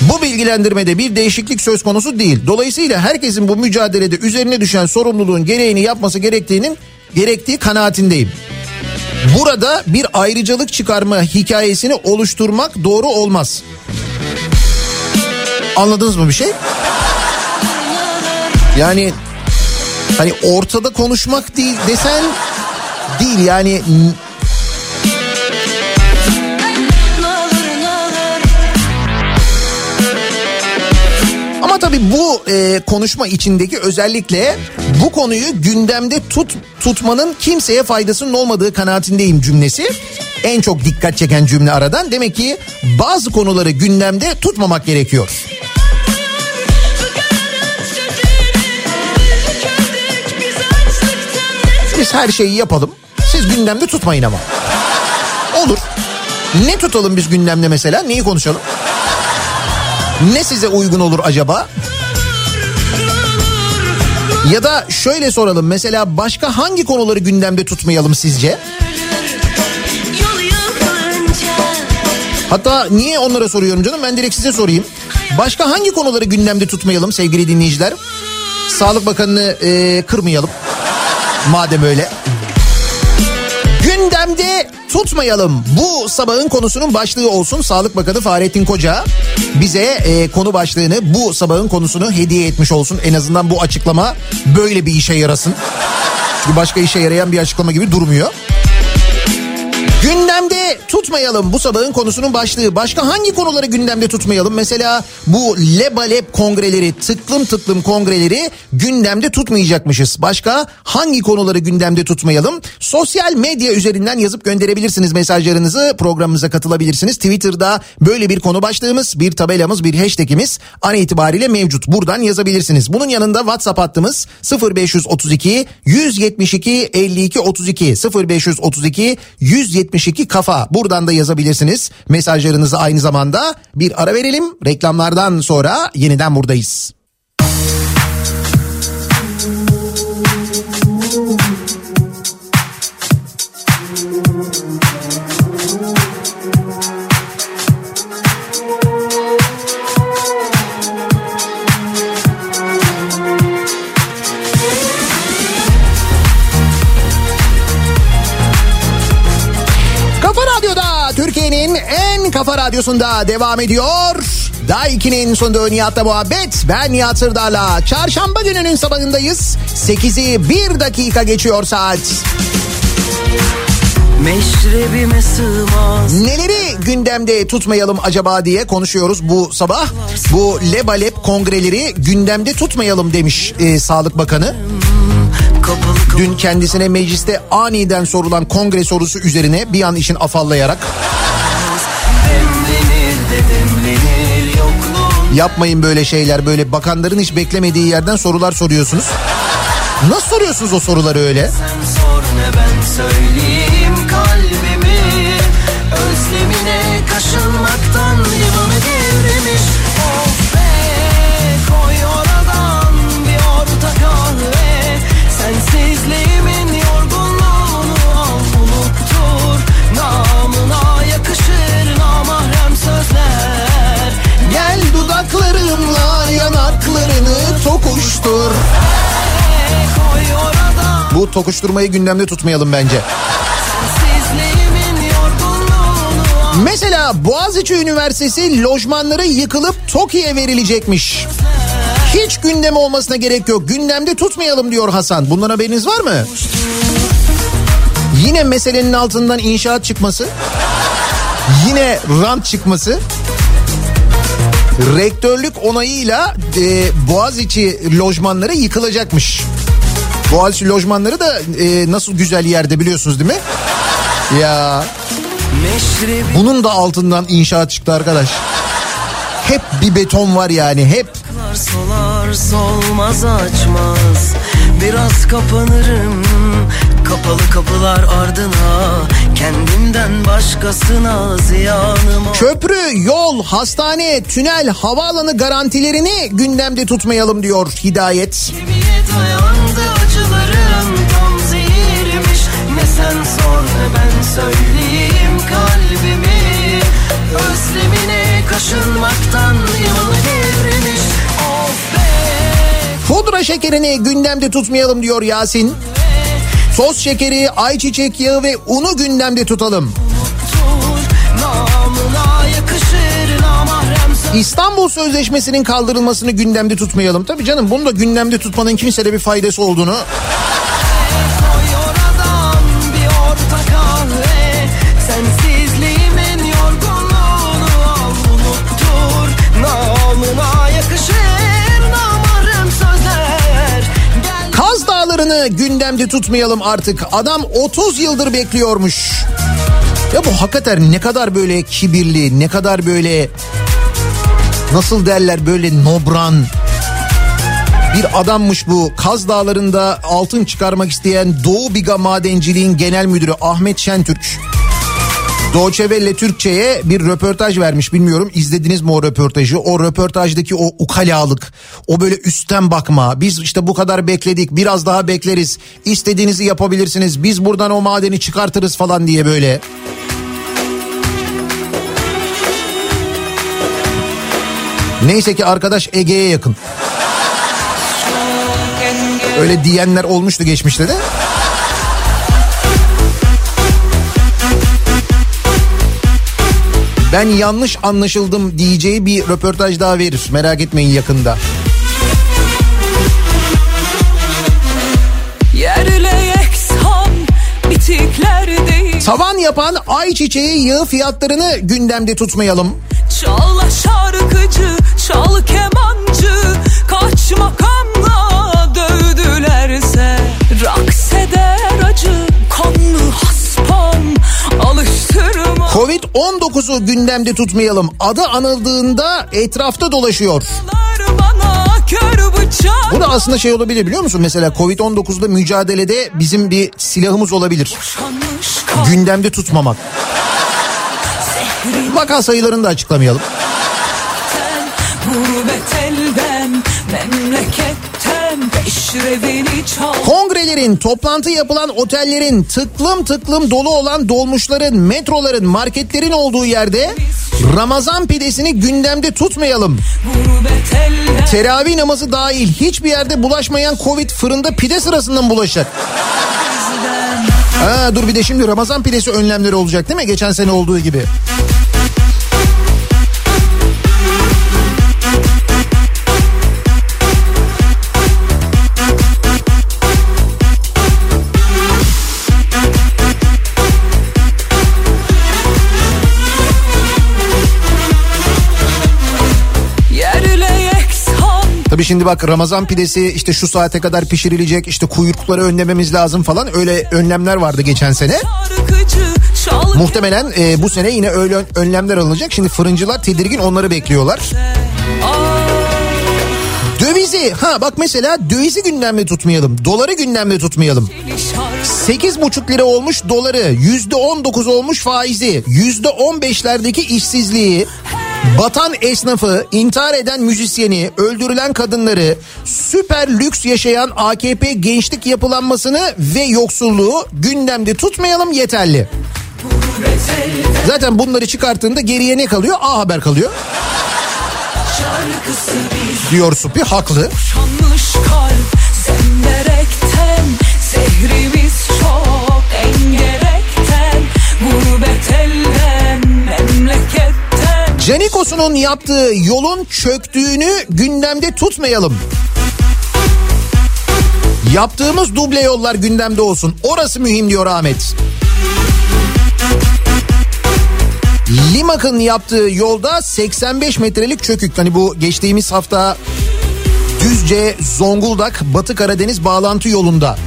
Bu bilgilendirmede bir değişiklik söz konusu değil. Dolayısıyla herkesin bu mücadelede üzerine düşen sorumluluğun gereğini yapması gerektiğinin gerektiği kanaatindeyim. Burada bir ayrıcalık çıkarma hikayesini oluşturmak doğru olmaz. Anladınız mı bir şey? Yani hani ortada konuşmak değil desen değil yani tabii bu e, konuşma içindeki özellikle bu konuyu gündemde tut tutmanın kimseye faydasının olmadığı kanaatindeyim cümlesi. En çok dikkat çeken cümle aradan. Demek ki bazı konuları gündemde tutmamak gerekiyor. Biz her şeyi yapalım. Siz gündemde tutmayın ama. Olur. Ne tutalım biz gündemde mesela? Neyi konuşalım? Ne size uygun olur acaba? Ya da şöyle soralım mesela başka hangi konuları gündemde tutmayalım sizce? Hatta niye onlara soruyorum canım ben direkt size sorayım. Başka hangi konuları gündemde tutmayalım sevgili dinleyiciler? Sağlık Bakanı'nı e, kırmayalım. Madem öyle. Gündemde tutmayalım. Bu sabahın konusunun başlığı olsun. Sağlık Bakanı Fahrettin Koca bize e, konu başlığını bu sabahın konusunu hediye etmiş olsun. En azından bu açıklama böyle bir işe yarasın. Çünkü başka işe yarayan bir açıklama gibi durmuyor. Gündemde tutmayalım bu sabahın konusunun başlığı. Başka hangi konuları gündemde tutmayalım? Mesela bu lebalep kongreleri, tıklım tıklım kongreleri gündemde tutmayacakmışız. Başka hangi konuları gündemde tutmayalım? Sosyal medya üzerinden yazıp gönderebilirsiniz mesajlarınızı. Programımıza katılabilirsiniz. Twitter'da böyle bir konu başlığımız, bir tabelamız, bir hashtagimiz an itibariyle mevcut. Buradan yazabilirsiniz. Bunun yanında WhatsApp hattımız 0532 172 52 32 0532 172 kafa. Buradan da yazabilirsiniz. Mesajlarınızı aynı zamanda bir ara verelim. Reklamlardan sonra yeniden buradayız. Radyosunda devam ediyor. Daiki'nin sunduğu Nihat'la muhabbet. Ben Nihat Sırdar'la. Çarşamba gününün sabahındayız. 8'i 1 dakika geçiyor saat. Meşrebime sığmaz Neleri gündemde tutmayalım acaba diye konuşuyoruz bu sabah. Bu lebalep kongreleri gündemde tutmayalım demiş e, Sağlık Bakanı. Dün kendisine mecliste aniden sorulan kongre sorusu üzerine bir an işin afallayarak yapmayın böyle şeyler böyle bakanların hiç beklemediği yerden sorular soruyorsunuz. Nasıl soruyorsunuz o soruları öyle? Sen sor ne ben söyleyeyim tokuştur. Bu tokuşturmayı gündemde tutmayalım bence. Mesela Boğaziçi Üniversitesi lojmanları yıkılıp TOKİ'ye verilecekmiş. Hiç gündem olmasına gerek yok. Gündemde tutmayalım diyor Hasan. Bundan haberiniz var mı? Yine meselenin altından inşaat çıkması. Yine rant çıkması. Rektörlük onayıyla e, Boğaziçi lojmanları yıkılacakmış. Boğaziçi lojmanları da e, nasıl güzel yerde biliyorsunuz değil mi? Ya bunun da altından inşaat çıktı arkadaş. Hep bir beton var yani hep. Solar solmaz açmaz Biraz kapanırım Kapalı kapılar ardına Kendimden başkasına ziyanım Köprü, yol, hastane, tünel, havaalanı garantilerini gündemde tutmayalım diyor Hidayet. Kemiğe dayandı acılarım tam zehirmiş. Ne sen sor ne ben söyleyeyim kalbimi. Özlemine kaşınmaktan yanı devrilmiş Of be! Pudra şekerini gündemde tutmayalım diyor Yasin. Toz şekeri, ayçiçek yağı ve unu gündemde tutalım. İstanbul Sözleşmesi'nin kaldırılmasını gündemde tutmayalım. Tabii canım bunu da gündemde tutmanın kimseye bir faydası olduğunu Gündemde tutmayalım artık. Adam 30 yıldır bekliyormuş. Ya bu hakikaten ne kadar böyle kibirli, ne kadar böyle nasıl derler böyle nobran bir adammış bu. Kaz Dağları'nda altın çıkarmak isteyen Doğu Biga Madenciliğin Genel Müdürü Ahmet Şentürk. Deutsche Welle Türkçe'ye bir röportaj vermiş bilmiyorum izlediniz mi o röportajı o röportajdaki o ukalalık o böyle üstten bakma biz işte bu kadar bekledik biraz daha bekleriz istediğinizi yapabilirsiniz biz buradan o madeni çıkartırız falan diye böyle. Neyse ki arkadaş Ege'ye yakın. Öyle diyenler olmuştu geçmişte de. Ben yanlış anlaşıldım diyeceği bir röportaj daha verir. Merak etmeyin yakında. Tavan yapan ayçiçeği yağı fiyatlarını gündemde tutmayalım. Çal şarkıcı, çal kemancı Kaç makamla Covid-19'u gündemde tutmayalım. Adı anıldığında etrafta dolaşıyor. Bu da aslında şey olabilir biliyor musun? Mesela Covid-19'da mücadelede bizim bir silahımız olabilir. Gündemde tutmamak. Vaka sayılarını da açıklamayalım. Gurbet elden, çal Kongrelerin, toplantı yapılan otellerin, tıklım tıklım dolu olan dolmuşların, metroların, marketlerin olduğu yerde Ramazan pidesini gündemde tutmayalım. Teravih namazı dahil hiçbir yerde bulaşmayan Covid fırında pide sırasından bulaşacak. Ha, dur bir de şimdi Ramazan pidesi önlemleri olacak değil mi? Geçen sene olduğu gibi. Tabii şimdi bak Ramazan pidesi işte şu saate kadar pişirilecek işte kuyrukları önlememiz lazım falan öyle önlemler vardı geçen sene. Muhtemelen e, bu sene yine öyle ön- önlemler alınacak. Şimdi fırıncılar tedirgin onları bekliyorlar. Dövizi ha bak mesela dövizi gündemde tutmayalım. Doları gündemde tutmayalım. şarkı 8,5 lira olmuş doları, %19 olmuş faizi, %15'lerdeki işsizliği, batan esnafı, intihar eden müzisyeni, öldürülen kadınları, süper lüks yaşayan AKP gençlik yapılanmasını ve yoksulluğu gündemde tutmayalım yeterli. Zaten bunları çıkarttığında geriye ne kalıyor? A Haber kalıyor. Diyor Supi haklı. Zehrimiz çok engerekten Gurbet Petrosu'nun yaptığı yolun çöktüğünü gündemde tutmayalım. Yaptığımız duble yollar gündemde olsun. Orası mühim diyor Ahmet. Limak'ın yaptığı yolda 85 metrelik çökük. Hani bu geçtiğimiz hafta Düzce Zonguldak Batı Karadeniz bağlantı yolunda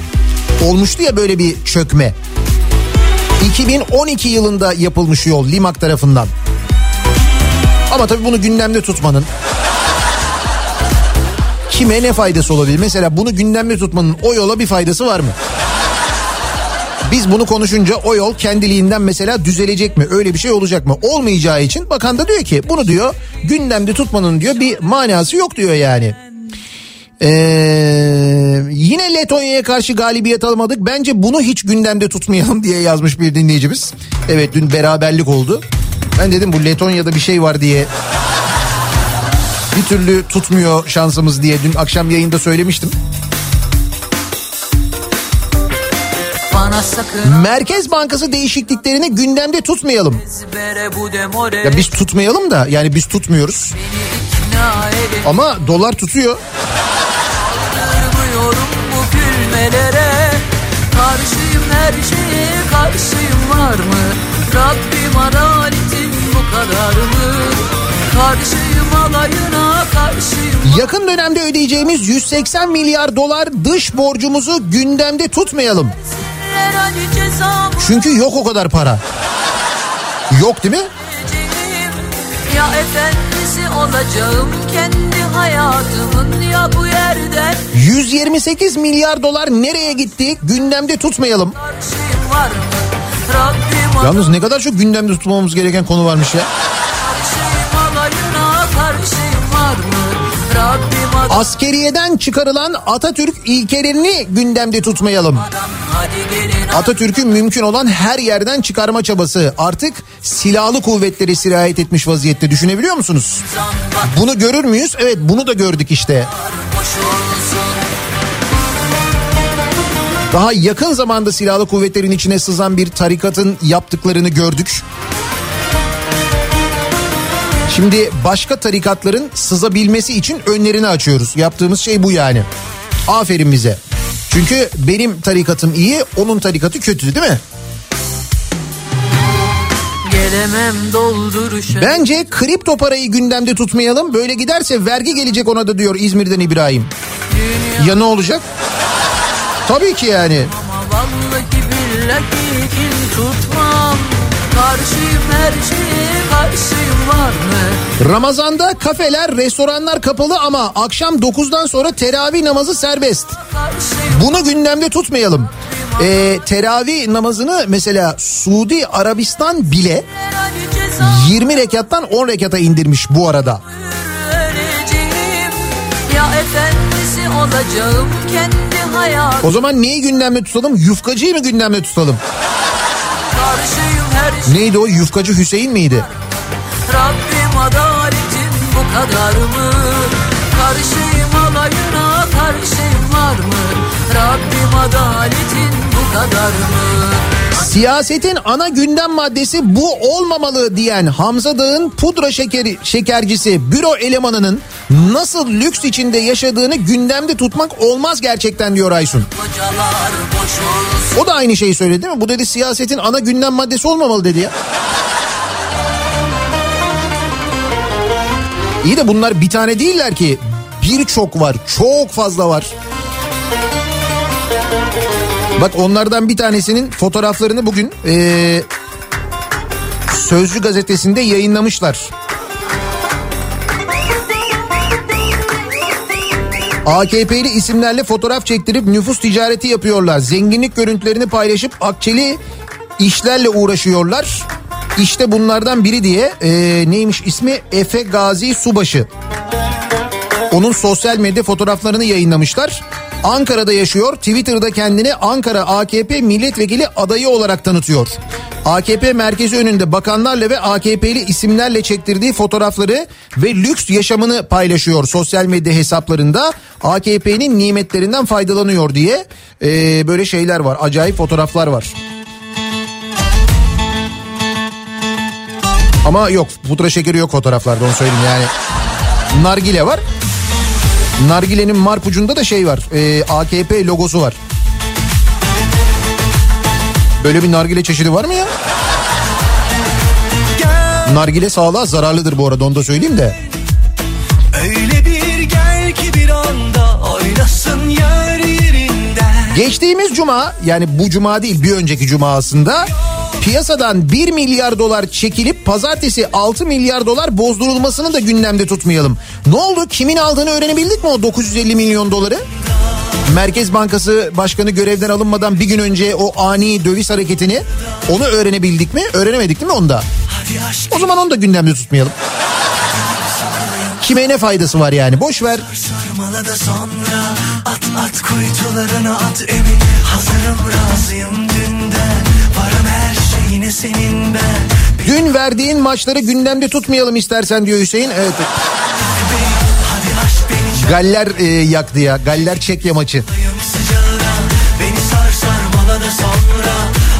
olmuştu ya böyle bir çökme. 2012 yılında yapılmış yol Limak tarafından. Ama tabii bunu gündemde tutmanın kime ne faydası olabilir? Mesela bunu gündemde tutmanın o yola bir faydası var mı? Biz bunu konuşunca o yol kendiliğinden mesela düzelecek mi? Öyle bir şey olacak mı? Olmayacağı için bakan da diyor ki bunu diyor gündemde tutmanın diyor bir manası yok diyor yani. Ee, yine Letonya'ya karşı galibiyet almadık. Bence bunu hiç gündemde tutmayalım diye yazmış bir dinleyicimiz. Evet dün beraberlik oldu. Ben dedim bu Letonya'da bir şey var diye bir türlü tutmuyor şansımız diye dün akşam yayında söylemiştim. Merkez Bankası değişikliklerini gündemde tutmayalım. Ya biz tutmayalım da yani biz tutmuyoruz. Ama dolar tutuyor. Karşıyım her şeye karşıyım var mı Rabbim adaletin Karşıyım alayına karşıyım Yakın dönemde ödeyeceğimiz 180 milyar dolar dış borcumuzu gündemde tutmayalım. Çünkü yok o kadar para. Yok değil mi? Ya efendisi olacağım kendi hayatımın ya bu yerden 128 milyar dolar nereye gitti gündemde tutmayalım. karşıyım var mı Yalnız ne kadar çok gündemde tutmamamız gereken konu varmış ya. Askeriyeden çıkarılan Atatürk ilkelerini gündemde tutmayalım. Atatürk'ün mümkün olan her yerden çıkarma çabası artık silahlı kuvvetleri sirayet etmiş vaziyette düşünebiliyor musunuz? Bunu görür müyüz? Evet bunu da gördük işte. Daha yakın zamanda silahlı kuvvetlerin içine sızan bir tarikatın yaptıklarını gördük. Şimdi başka tarikatların sızabilmesi için önlerini açıyoruz. Yaptığımız şey bu yani. Aferin bize. Çünkü benim tarikatım iyi, onun tarikatı kötü değil mi? Bence kripto parayı gündemde tutmayalım. Böyle giderse vergi gelecek ona da diyor İzmir'den İbrahim. Ya ne olacak? Tabii ki yani. Ama vallahi billahi kin tutmam Karşıyım her şeye karşıyım var mı Ramazanda kafeler, restoranlar kapalı ama akşam 9'dan sonra teravih namazı serbest. Bunu gündemde tutmayalım. Ee, teravih namazını mesela Suudi Arabistan bile her hani cezamı 20 rekattan 10 rekata indirmiş bu arada. Ya efendisi olacağım kendi hayatım O zaman neyi gündemde tutalım? Yufkacıyı mı gündemde tutalım? Şeye Neydi o? Yufkacı Hüseyin miydi? Rabbim adaletin bu kadar mı? Karşıyım alayına karşıyım var mı? Rabbim adaletin bu kadar mı? Siyasetin ana gündem maddesi bu olmamalı diyen Hamza Dağ'ın pudra şekeri şekercisi büro elemanının nasıl lüks içinde yaşadığını gündemde tutmak olmaz gerçekten diyor Aysun. O da aynı şeyi söyledi değil mi? Bu dedi siyasetin ana gündem maddesi olmamalı dedi ya. İyi de bunlar bir tane değiller ki. Birçok var. Çok fazla var. Bak onlardan bir tanesinin fotoğraflarını bugün eee, Sözcü gazetesinde yayınlamışlar. AKP'li isimlerle fotoğraf çektirip nüfus ticareti yapıyorlar. Zenginlik görüntülerini paylaşıp akçeli işlerle uğraşıyorlar. İşte bunlardan biri diye eee, neymiş ismi Efe Gazi Subaşı. Onun sosyal medya fotoğraflarını yayınlamışlar. Ankara'da yaşıyor. Twitter'da kendini Ankara AKP milletvekili adayı olarak tanıtıyor. AKP merkezi önünde bakanlarla ve AKP'li isimlerle çektirdiği fotoğrafları ve lüks yaşamını paylaşıyor sosyal medya hesaplarında. AKP'nin nimetlerinden faydalanıyor diye Ee, böyle şeyler var. Acayip fotoğraflar var. Ama yok pudra şekeri yok fotoğraflarda onu söyleyeyim yani. Nargile var. Nargilenin marpucunda da şey var. e, AKP logosu var. Böyle bir nargile çeşidi var mı ya? Nargile sağlığa zararlıdır bu arada onu da söyleyeyim de. Öyle bir gel ki bir anda oynasın yer yerinden Geçtiğimiz cuma yani bu cuma değil bir önceki cuma aslında piyasadan 1 milyar dolar çekilip pazartesi 6 milyar dolar bozdurulmasını da gündemde tutmayalım. Ne oldu? Kimin aldığını öğrenebildik mi o 950 milyon doları? Merkez Bankası Başkanı görevden alınmadan bir gün önce o ani döviz hareketini onu öğrenebildik mi? Öğrenemedik değil mi onda? O zaman onu da gündemde tutmayalım. Kime ne faydası var yani boş ver. At at kuytularına at emin Hazırım razıyım dünden senin ben Dün verdiğin maçları gündemde tutmayalım istersen diyor Hüseyin. Evet. Galler e, yaktı ya. Galler Çekya maçı. Beni sar sarmala da sonra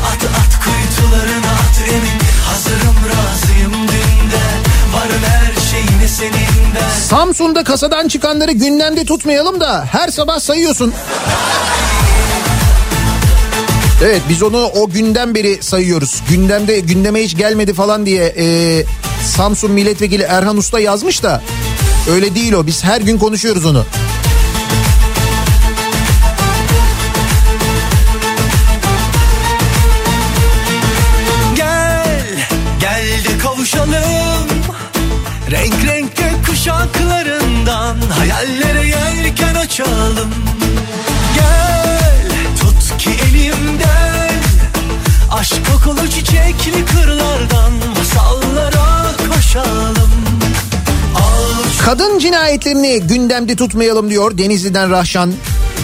At at kuytularına at emin Hazırım razıyım dünden Varım her şeyine senin ben Samsun'da kasadan çıkanları gündemde tutmayalım da her sabah sayıyorsun. Evet biz onu o günden beri sayıyoruz. Gündemde gündeme hiç gelmedi falan diye e, Samsun milletvekili Erhan Usta yazmış da öyle değil o. Biz her gün konuşuyoruz onu. Gel, gel de kavuşalım Renk renk kuşaklarından Hayallere yelken açalım kokulu çiçekli kırlardan Masallara koşalım. Al Kadın cinayetlerini gündemde tutmayalım diyor Denizli'den Rahşan.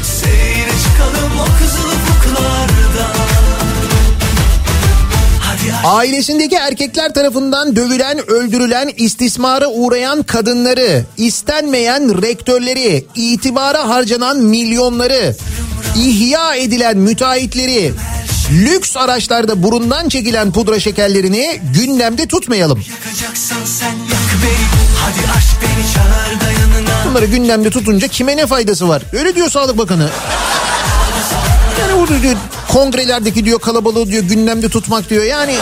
seyre çıkalım o kızıl ufuklardan Ailesindeki erkekler tarafından dövülen, öldürülen, istismara uğrayan kadınları, istenmeyen rektörleri, itibara harcanan milyonları, ihya edilen müteahhitleri, lüks araçlarda burundan çekilen pudra şekerlerini gündemde tutmayalım. Bunları gündemde tutunca kime ne faydası var? Öyle diyor Sağlık Bakanı. Yani burada diyor kongrelerdeki diyor kalabalığı diyor gündemde tutmak diyor yani.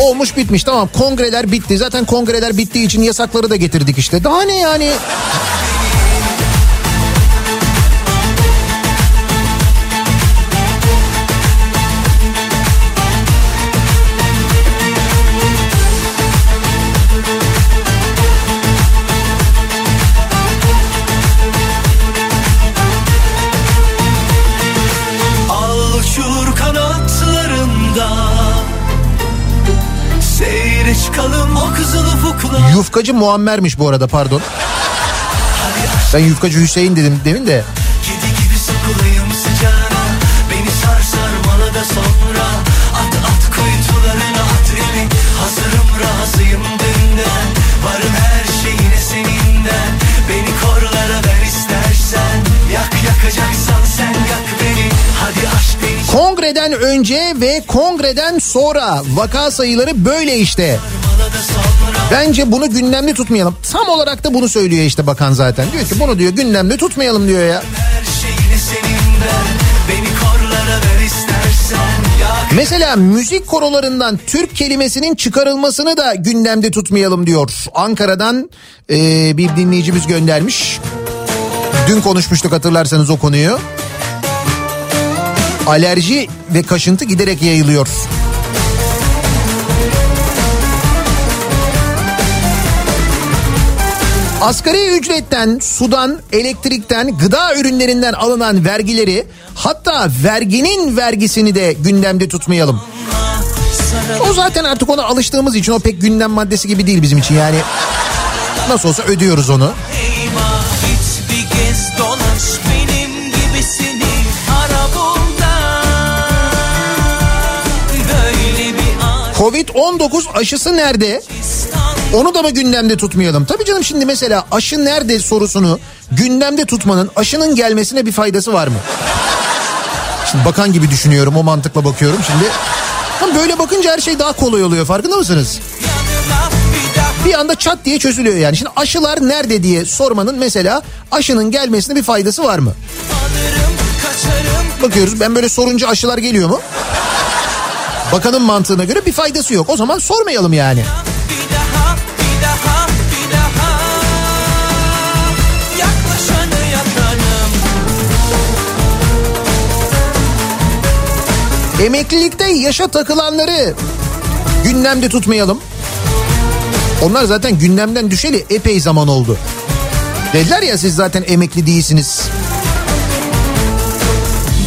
Olmuş bitmiş tamam kongreler bitti. Zaten kongreler bittiği için yasakları da getirdik işte. Daha ne yani? Yufkacı Muammer'miş bu arada pardon. Ben yufkacı Hüseyin dedim demin de. Sıcağına. Beni sar sarmala da sonra. At at kuytularına at emin Hazırım razıyım dünden. Varım her şeyine seninden Beni korlara ver istersen. Yak yakacaksan sen yak beni. Hadi aşk beni. Kongreden önce ve kongreden sonra. Vaka sayıları böyle işte. Bence bunu gündemde tutmayalım. Tam olarak da bunu söylüyor işte bakan zaten. Diyor ki bunu diyor gündemde tutmayalım diyor ya. Mesela müzik korolarından Türk kelimesinin çıkarılmasını da gündemde tutmayalım diyor. Ankara'dan e, bir dinleyicimiz göndermiş. Dün konuşmuştuk hatırlarsanız o konuyu. Alerji ve kaşıntı giderek yayılıyor. Asgari ücretten, sudan, elektrikten, gıda ürünlerinden alınan vergileri hatta verginin vergisini de gündemde tutmayalım. O zaten artık ona alıştığımız için o pek gündem maddesi gibi değil bizim için yani. Nasıl olsa ödüyoruz onu. Eyvah git bir gez dolaş benim gibisini ara bulda Böyle bir Covid-19 aşısı nerede? Onu da mı gündemde tutmayalım? Tabii canım şimdi mesela aşı nerede sorusunu gündemde tutmanın aşının gelmesine bir faydası var mı? Şimdi bakan gibi düşünüyorum o mantıkla bakıyorum şimdi. Tam böyle bakınca her şey daha kolay oluyor farkında mısınız? Bir anda çat diye çözülüyor yani. Şimdi aşılar nerede diye sormanın mesela aşının gelmesine bir faydası var mı? Bakıyoruz ben böyle sorunca aşılar geliyor mu? Bakanın mantığına göre bir faydası yok. O zaman sormayalım yani. Bir Emeklilikte yaşa takılanları gündemde tutmayalım. Onlar zaten gündemden düşeli epey zaman oldu. Dediler ya siz zaten emekli değilsiniz.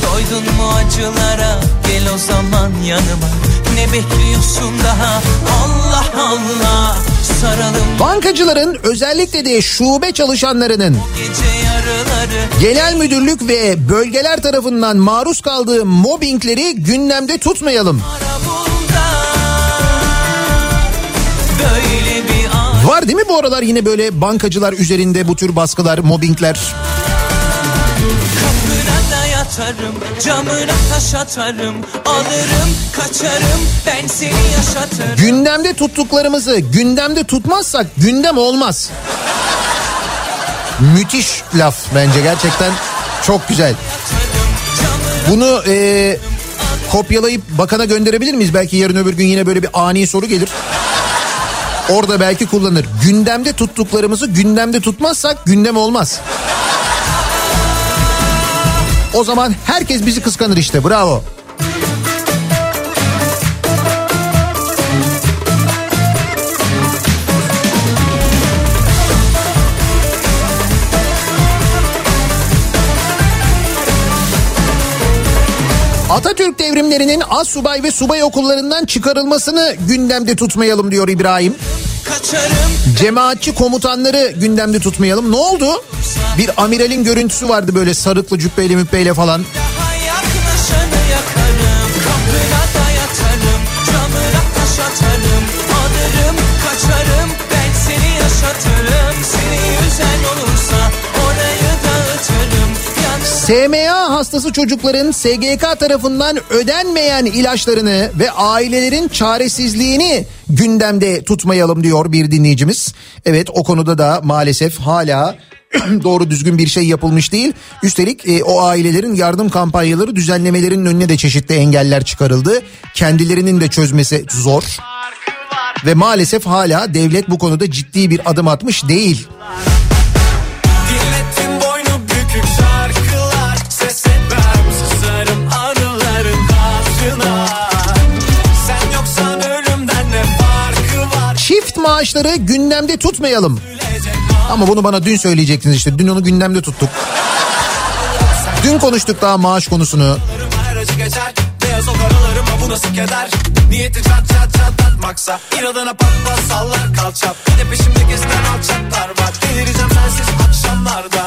Doydun mu acılara gel o zaman yanıma Ne bekliyorsun daha Allah Allah Bankacıların özellikle de şube çalışanlarının genel müdürlük ve bölgeler tarafından maruz kaldığı mobbingleri gündemde tutmayalım. Var değil mi bu aralar yine böyle bankacılar üzerinde bu tür baskılar, mobbingler? Yatarım Camına taş atarım Alırım kaçarım ben seni yaşatırım Gündemde tuttuklarımızı gündemde tutmazsak gündem olmaz. Müthiş laf bence gerçekten çok güzel. Bunu e, kopyalayıp bakana gönderebilir miyiz? Belki yarın öbür gün yine böyle bir ani soru gelir. Orada belki kullanır. Gündemde tuttuklarımızı gündemde tutmazsak gündem olmaz. O zaman herkes bizi kıskanır işte bravo. Atatürk devrimlerinin az subay ve subay okullarından çıkarılmasını gündemde tutmayalım diyor İbrahim. Cemaatçi komutanları gündemde tutmayalım. Ne oldu? Bir amiralin görüntüsü vardı böyle sarıklı cübbeyle mübbeyle falan. yatarım. Kaçarım. Ben seni yaşatırım. Seni yüzen olursa SMA hastası çocukların SGK tarafından ödenmeyen ilaçlarını ve ailelerin çaresizliğini gündemde tutmayalım diyor bir dinleyicimiz. Evet o konuda da maalesef hala doğru düzgün bir şey yapılmış değil. Üstelik e, o ailelerin yardım kampanyaları düzenlemelerinin önüne de çeşitli engeller çıkarıldı. Kendilerinin de çözmesi zor. Ve maalesef hala devlet bu konuda ciddi bir adım atmış değil. Dinlettin maaşları gündemde tutmayalım. Ama bunu bana dün söyleyecektiniz işte. Dün onu gündemde tuttuk. Dün konuştuk daha maaş konusunu. Beyaz o karalarıma bu nasıl keder? Niyeti çat çat çatlatmaksa inadına pat pat sallar kalçap Bir de peşimde gezen alçaklar var. Delireceğim sensiz akşamlarda.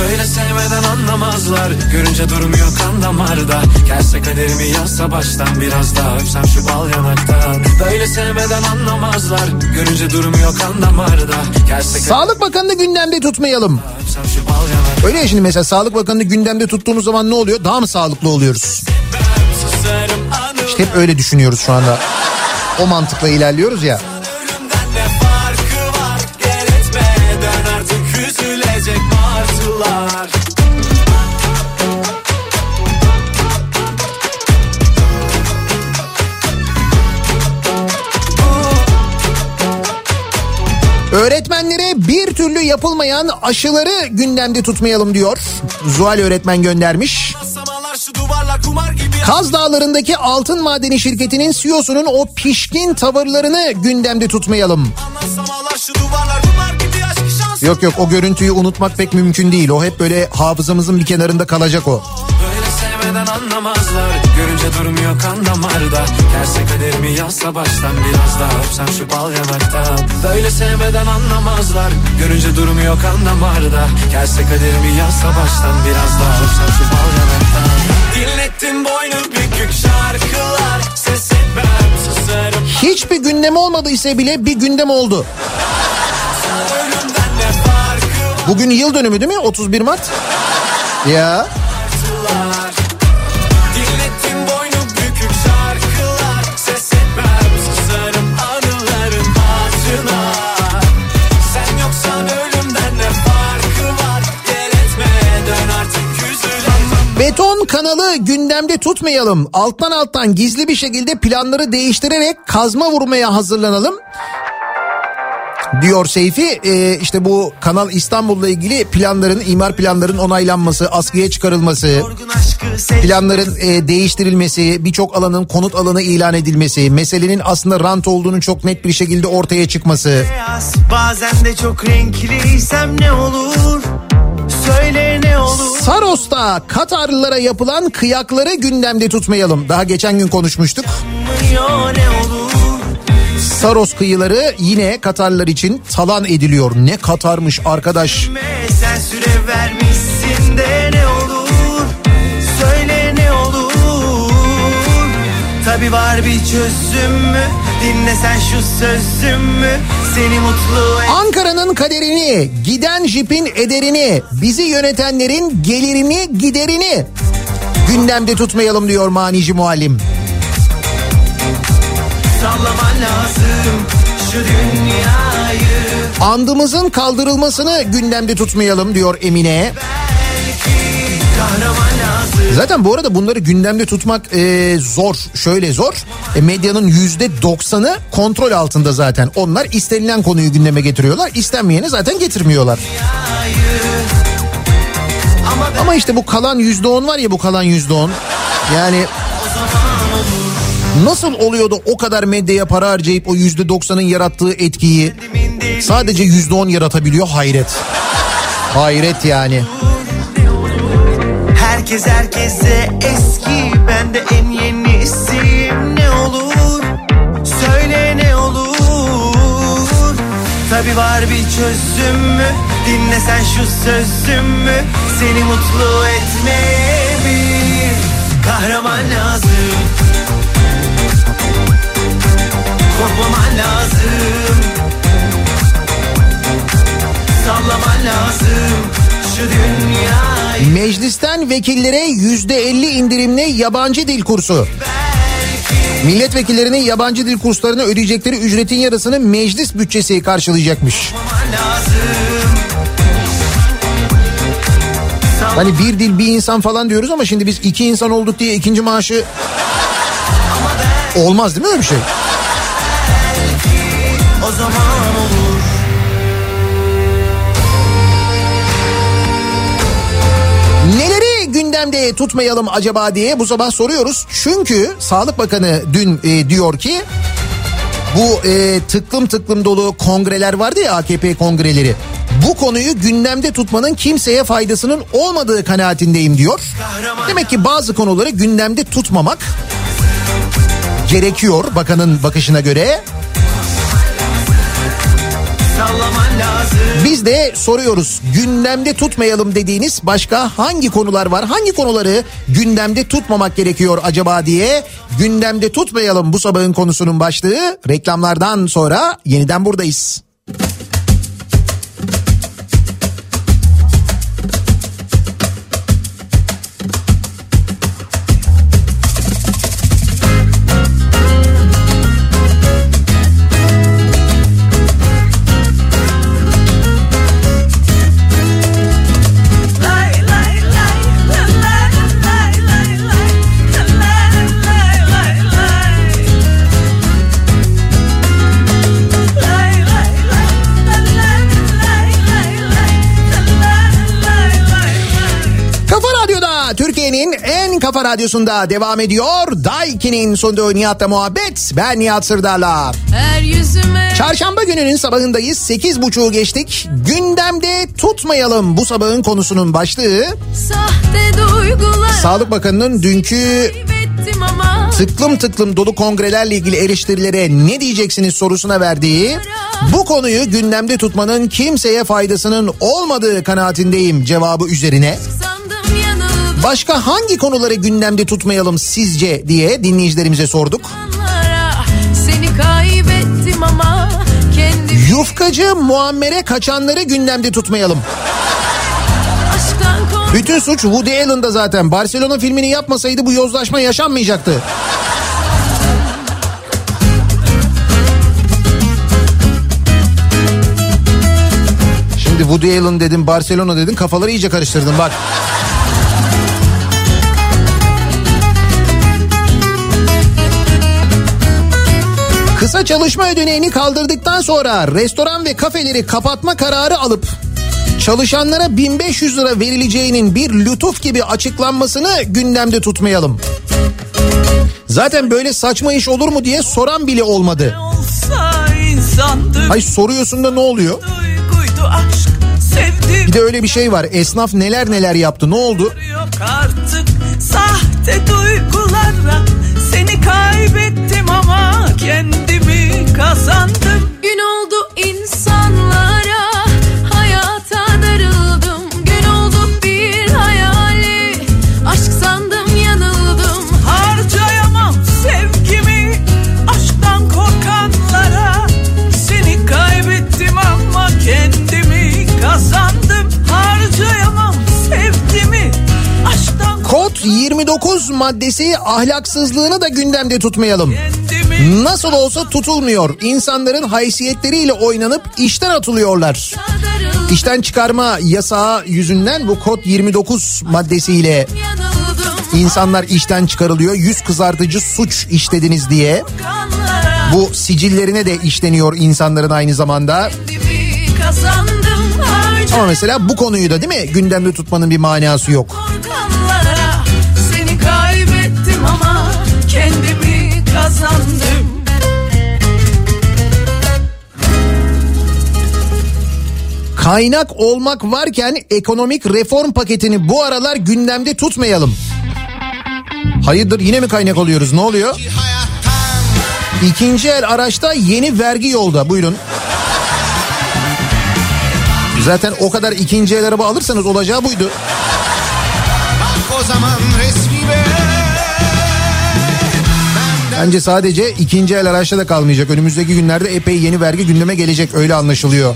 Böyle sevmeden anlamazlar. Görünce durmuyor kan damarda. Gelse kaderimi yazsa baştan Biraz daha öpsem şu bal yanaktan Böyle sevmeden anlamazlar. Görünce durmuyor kan damarda. Gelse Sağlık Bakanı'nı gündemde tutmayalım. Öyle ya şimdi mesela Sağlık Bakanı'nı gündemde tuttuğumuz zaman ne oluyor? Daha mı sağlıklı oluyoruz? İşte hep öyle düşünüyoruz şu anda. O mantıkla ilerliyoruz ya. Öğretmenlere bir türlü yapılmayan aşıları gündemde tutmayalım diyor. Zuhal öğretmen göndermiş. Kaz Dağları'ndaki altın madeni şirketinin CEO'sunun o pişkin tavırlarını gündemde tutmayalım. Yok yok o görüntüyü unutmak pek mümkün değil. O hep böyle hafızamızın bir kenarında kalacak o. Böyle sevmeden anlamazlar. Görünce durmuyor kan damarda. Gelse kaderimi yazsa baştan Biraz daha öpsem şu bal yanaktan Böyle sevmeden anlamazlar. Görünce durmuyor kan damarda. Gelse kaderimi yazsa baştan Biraz daha öpsem şu bal yanaktan Dinlettin boynu bükük şarkılar Ses etmem susarım Hiçbir gündem olmadıysa bile bir gündem oldu. Bugün yıl dönümü değil mi? 31 Mart. Ya kanalı gündemde tutmayalım. Alttan alttan gizli bir şekilde planları değiştirerek kazma vurmaya hazırlanalım. Diyor Seyfi ee, işte bu Kanal İstanbul'la ilgili planların imar planların onaylanması, askıya çıkarılması, planların e, değiştirilmesi, birçok alanın konut alanı ilan edilmesi, meselenin aslında rant olduğunu çok net bir şekilde ortaya çıkması. Bazen de çok renkliysem ne olur Söyle ne olur Saros'ta Katarlılara yapılan kıyakları gündemde tutmayalım. Daha geçen gün konuşmuştuk. Ne olur Saros kıyıları yine Katarlılar için talan ediliyor. Ne Katarmış arkadaş. Sen süre vermişsin de ne olur Söyle ne olur Tabi var bir çözüm mü Dinle sen şu sözümü Seni mutlu et Ankara'nın kaderini, giden jipin ederini, bizi yönetenlerin gelirini, giderini gündemde tutmayalım diyor manici muallim. Sallaman lazım şu dünyayı Andımızın kaldırılmasını gündemde tutmayalım diyor Emine. Kahraman lazım Zaten bu arada bunları gündemde tutmak e, zor. Şöyle zor. E, medyanın yüzde doksanı kontrol altında zaten. Onlar istenilen konuyu gündeme getiriyorlar. İstenmeyeni zaten getirmiyorlar. Ama işte bu kalan yüzde on var ya bu kalan yüzde on. Yani nasıl oluyor da o kadar medyaya para harcayıp o yüzde doksanın yarattığı etkiyi sadece yüzde on yaratabiliyor hayret. Hayret yani. Herkes herkese eski Ben de en yenisiyim. Ne olur Söyle ne olur. Tabi var bir çözüm mü? Dinle sen şu sözümü Seni mutlu etmeye bir Kahraman lazım. Korkmaman lazım. Sallaman lazım. Şu dünyayı Meclisten vekillere yüzde elli indirimli yabancı dil kursu. Milletvekillerinin yabancı dil kurslarına ödeyecekleri ücretin yarısını meclis bütçesi karşılayacakmış. Hani bir dil bir insan falan diyoruz ama şimdi biz iki insan olduk diye ikinci maaşı olmaz değil mi öyle bir şey? O zaman olur gündemde tutmayalım acaba diye bu sabah soruyoruz. Çünkü Sağlık Bakanı dün e, diyor ki bu e, tıklım tıklım dolu kongreler vardı ya AKP kongreleri. Bu konuyu gündemde tutmanın kimseye faydasının olmadığı kanaatindeyim diyor. Demek ki bazı konuları gündemde tutmamak gerekiyor bakanın bakışına göre. Biz de soruyoruz gündemde tutmayalım dediğiniz başka hangi konular var? Hangi konuları gündemde tutmamak gerekiyor acaba diye gündemde tutmayalım bu sabahın konusunun başlığı. Reklamlardan sonra yeniden buradayız. Kafa radyosunda devam ediyor. Daiki'nin sonunda Nihat'la muhabbet. Ben Nihat Sırdar'la. Yüzüme Çarşamba gününün sabahındayız. Sekiz buçuğu geçtik. Gündemde tutmayalım bu sabahın konusunun başlığı. sahte duygular Sağlık Bakanı'nın dünkü tıklım tıklım dolu kongrelerle ilgili eleştirilere ne diyeceksiniz sorusuna verdiği bu konuyu gündemde tutmanın kimseye faydasının olmadığı kanaatindeyim cevabı üzerine. Başka hangi konuları gündemde tutmayalım sizce diye dinleyicilerimize sorduk. Yufkacı muammere kaçanları gündemde tutmayalım. Bütün suç Woody Allen'da zaten. Barcelona filmini yapmasaydı bu yozlaşma yaşanmayacaktı. Şimdi Woody Allen dedin, Barcelona dedin kafaları iyice karıştırdın bak. Kısa çalışma ödeneğini kaldırdıktan sonra restoran ve kafeleri kapatma kararı alıp çalışanlara 1500 lira verileceğinin bir lütuf gibi açıklanmasını gündemde tutmayalım. Zaten böyle saçma iş olur mu diye soran bile olmadı. olsa insandık Ay soruyorsun da ne oluyor? Bir de öyle bir şey var. Esnaf neler neler yaptı. Ne oldu? artık Sahte duygulara Seni kaybettim ama kendimi kazandım. Gün oldu insanlara Hayata darıldım. Gün oldu bir hayali Aşk sandım yanıldım. Harcayamam sevgimi aşktan korkanlara. Seni kaybettim ama kendimi kazandım. Harcayamam sevgimi aşktan Kod 29 maddesi ahlaksızlığını da gündemde tutmayalım. Nasıl olsa tutulmuyor. İnsanların haysiyetleriyle oynanıp işten atılıyorlar. İşten çıkarma yasağı yüzünden bu kod 29 maddesiyle insanlar işten çıkarılıyor. Yüz kızartıcı suç işlediniz diye. Bu sicillerine de işleniyor insanların aynı zamanda. Ama mesela bu konuyu da değil mi gündemde tutmanın bir manası yok. Seni kaybettim ama Kendimi kazandım Kaynak olmak varken ekonomik reform paketini bu aralar gündemde tutmayalım. Hayırdır yine mi kaynak oluyoruz ne oluyor? İkinci el araçta yeni vergi yolda buyurun. Zaten o kadar ikinci el araba alırsanız olacağı buydu. O zaman resmime Bence sadece ikinci el araçta da kalmayacak. Önümüzdeki günlerde epey yeni vergi gündeme gelecek öyle anlaşılıyor.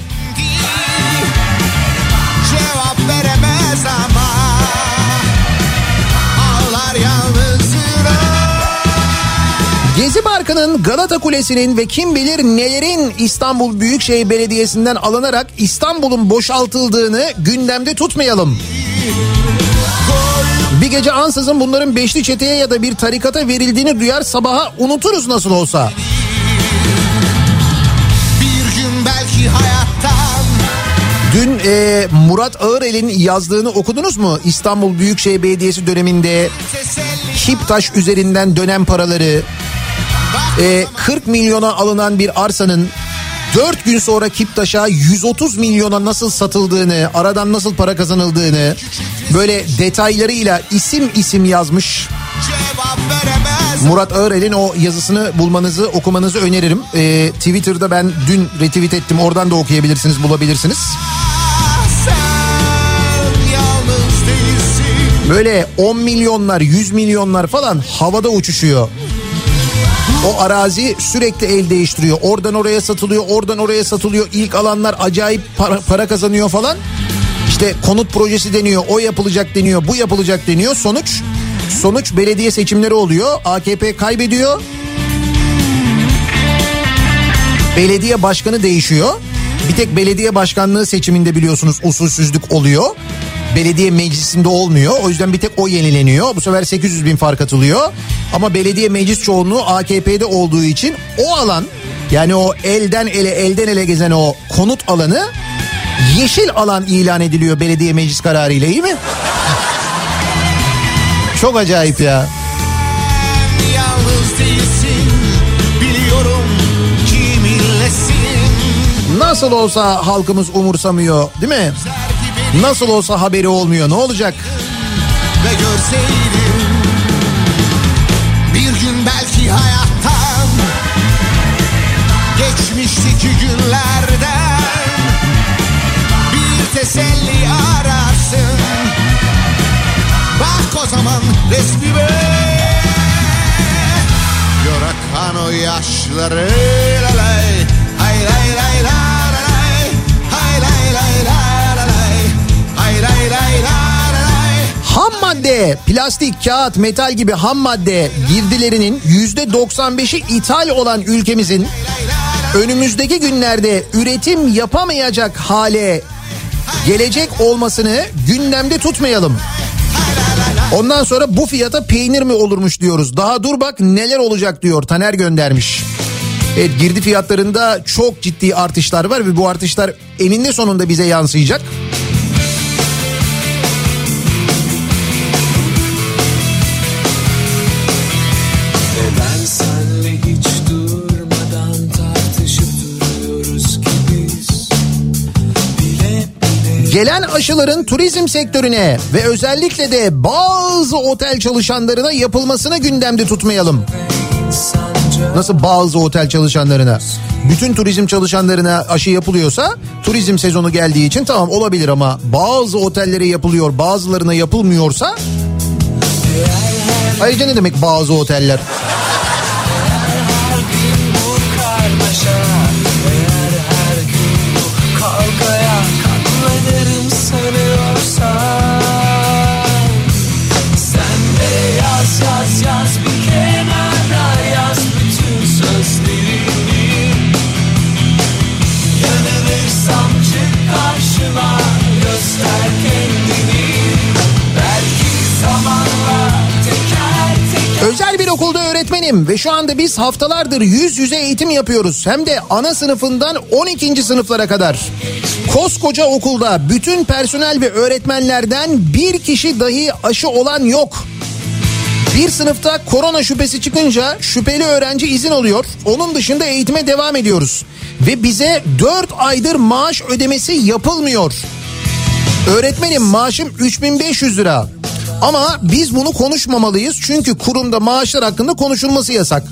Parkı'nın Galata Kulesi'nin ve kim bilir nelerin İstanbul Büyükşehir Belediyesi'nden alınarak İstanbul'un boşaltıldığını gündemde tutmayalım. Bir gece ansızın bunların beşli çeteye ya da bir tarikata verildiğini duyar sabaha unuturuz nasıl olsa. Bir gün belki hayattan Dün e, Murat Ağırel'in yazdığını okudunuz mu? İstanbul Büyükşehir Belediyesi döneminde Kiptaş üzerinden dönem paraları e, 40 milyona alınan bir arsanın 4 gün sonra Kiptaş'a 130 milyona nasıl satıldığını, aradan nasıl para kazanıldığını böyle detaylarıyla isim isim yazmış. Murat Ağırel'in o yazısını bulmanızı okumanızı öneririm. E, Twitter'da ben dün retweet ettim oradan da okuyabilirsiniz bulabilirsiniz. Böyle 10 milyonlar 100 milyonlar falan havada uçuşuyor. O arazi sürekli el değiştiriyor. Oradan oraya satılıyor, oradan oraya satılıyor. İlk alanlar acayip para, para kazanıyor falan. İşte konut projesi deniyor, o yapılacak deniyor, bu yapılacak deniyor. Sonuç sonuç belediye seçimleri oluyor. AKP kaybediyor. Belediye başkanı değişiyor. Bir tek belediye başkanlığı seçiminde biliyorsunuz usulsüzlük oluyor. Belediye meclisinde olmuyor. O yüzden bir tek o yenileniyor. Bu sefer 800 bin fark atılıyor. Ama belediye meclis çoğunluğu AKP'de olduğu için o alan yani o elden ele elden ele gezen o konut alanı yeşil alan ilan ediliyor belediye meclis kararıyla iyi mi? Çok acayip ya. Yalnız değilsin Biliyorum kiminlesin Nasıl olsa halkımız umursamıyor değil mi? Nasıl olsa haberi olmuyor. Ne olacak? Ve görseydim Bir gün belki hayattan Geçmişteki günlerden Bir teselli ararsın. Bak o zaman resmime. Gör akan o yaşları. Lay lay la la lay madde, plastik, kağıt, metal gibi ham madde girdilerinin yüzde 95'i ithal olan ülkemizin önümüzdeki günlerde üretim yapamayacak hale gelecek olmasını gündemde tutmayalım. Ondan sonra bu fiyata peynir mi olurmuş diyoruz. Daha dur bak neler olacak diyor Taner göndermiş. Evet girdi fiyatlarında çok ciddi artışlar var ve bu artışlar eninde sonunda bize yansıyacak. Gelen aşıların turizm sektörüne ve özellikle de bazı otel çalışanlarına yapılmasını gündemde tutmayalım. Nasıl bazı otel çalışanlarına? Bütün turizm çalışanlarına aşı yapılıyorsa turizm sezonu geldiği için tamam olabilir ama bazı otellere yapılıyor bazılarına yapılmıyorsa ayrıca ne demek bazı oteller? Öğretmenim ve şu anda biz haftalardır yüz yüze eğitim yapıyoruz. Hem de ana sınıfından 12. sınıflara kadar. Koskoca okulda bütün personel ve öğretmenlerden bir kişi dahi aşı olan yok. Bir sınıfta korona şüphesi çıkınca şüpheli öğrenci izin alıyor. Onun dışında eğitime devam ediyoruz. Ve bize 4 aydır maaş ödemesi yapılmıyor. Öğretmenim maaşım 3500 lira. Ama biz bunu konuşmamalıyız çünkü kurumda maaşlar hakkında konuşulması yasak.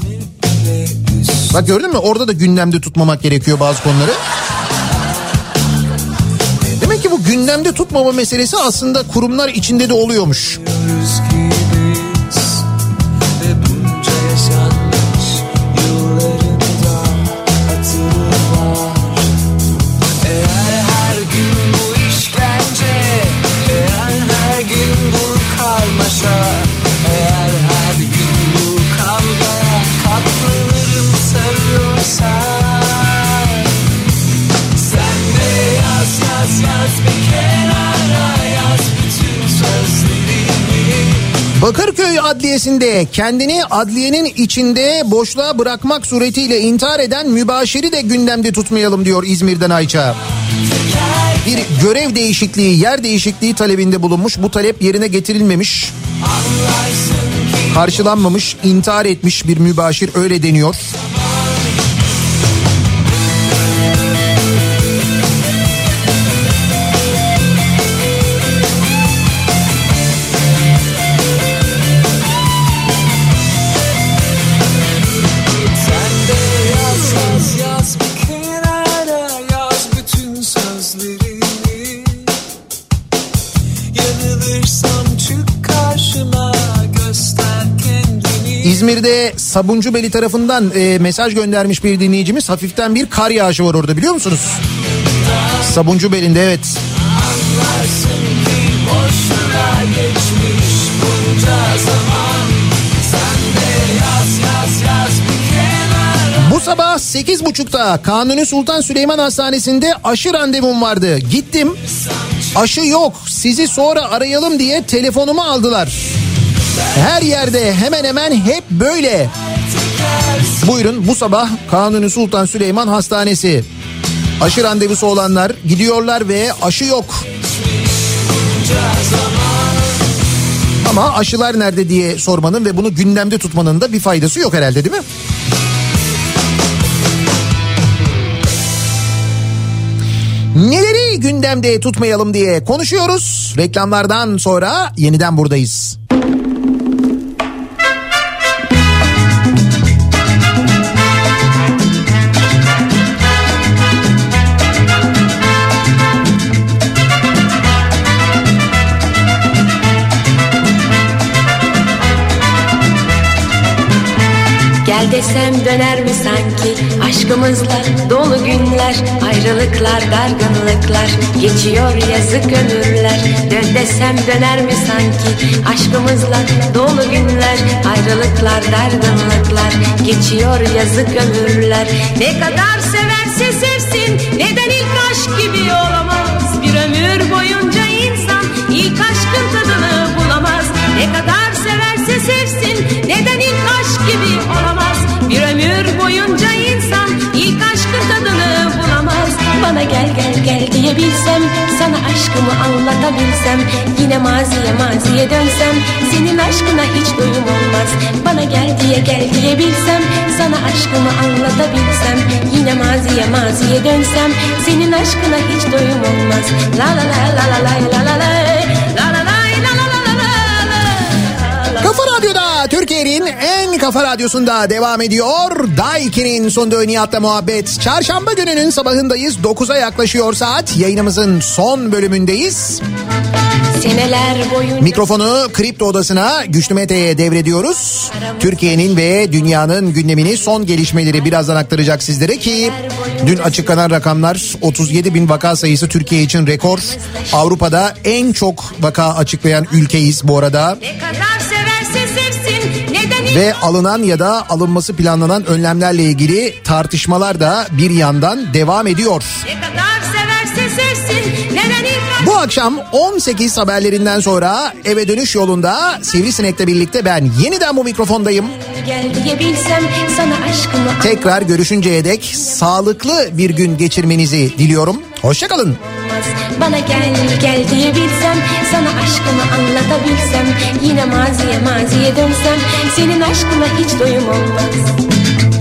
Bak gördün mü orada da gündemde tutmamak gerekiyor bazı konuları. Demek ki bu gündemde tutmama meselesi aslında kurumlar içinde de oluyormuş. Bakırköy Adliyesi'nde kendini adliyenin içinde boşluğa bırakmak suretiyle intihar eden mübaşiri de gündemde tutmayalım diyor İzmir'den Ayça. Bir görev değişikliği, yer değişikliği talebinde bulunmuş. Bu talep yerine getirilmemiş. Karşılanmamış, intihar etmiş bir mübaşir öyle deniyor. İzmir'de Sabuncubeli tarafından e, mesaj göndermiş bir dinleyicimiz. Hafiften bir kar yağışı var orada biliyor musunuz? Sabuncubeli'nde evet. Bu sabah 8.30'da Kanuni Sultan Süleyman Hastanesi'nde aşı randevum vardı. Gittim. Aşı yok. Sizi sonra arayalım diye telefonumu aldılar. Her yerde hemen hemen hep böyle. Buyurun bu sabah Kanuni Sultan Süleyman Hastanesi. Aşı randevusu olanlar gidiyorlar ve aşı yok. Ama aşılar nerede diye sormanın ve bunu gündemde tutmanın da bir faydası yok herhalde değil mi? Neleri gündemde tutmayalım diye konuşuyoruz. Reklamlardan sonra yeniden buradayız. Desem döner mi sanki? Aşkımızla dolu günler Ayrılıklar dargınlıklar Geçiyor yazık ömürler Dön desem döner mi sanki? Aşkımızla dolu günler Ayrılıklar dargınlıklar Geçiyor yazık ömürler Ne kadar severse sevsin Neden ilk aşk gibi olamaz? Bir ömür boyunca insan ilk aşkın tadını bulamaz. Ne kadar severse sevsin Neden diyebilsem Sana aşkımı anlatabilsem Yine maziye maziye dönsem Senin aşkına hiç doyum olmaz. Bana gel diye gel diyebilsem Sana aşkımı anlatabilsem Yine maziye maziye dönsem Senin aşkına hiç doyum olmaz. La la la la la La la la Türkiye'nin en kafa radyosunda devam ediyor. Daiki'nin sonunda Nihat'la muhabbet. Çarşamba gününün sabahındayız. 9'a yaklaşıyor saat. Yayınımızın son bölümündeyiz. Seneler boyunca Mikrofonu Kripto Odası'na Güçlü Mete'ye devrediyoruz. Türkiye'nin ve dünyanın gündemini son gelişmeleri birazdan aktaracak sizlere ki dün açıklanan rakamlar 37 bin vaka sayısı Türkiye için rekor. Avrupa'da en çok vaka açıklayan ülkeyiz bu arada. Ne kadar Neden Ve alınan ya da alınması planlanan önlemlerle ilgili tartışmalar da bir yandan devam ediyor. Sevsin Bu akşam 18 haberlerinden sonra eve dönüş yolunda Sivrisinek'le birlikte ben yeniden bu mikrofondayım. Tekrar görüşünceye dek sağlıklı bir gün geçirmenizi diliyorum. Hoşçakalın. Anlamaz Bana gel gel diyebilsem Sana aşkımı anlatabilsem Yine maziye maziye dönsem Senin aşkına hiç doyum olmaz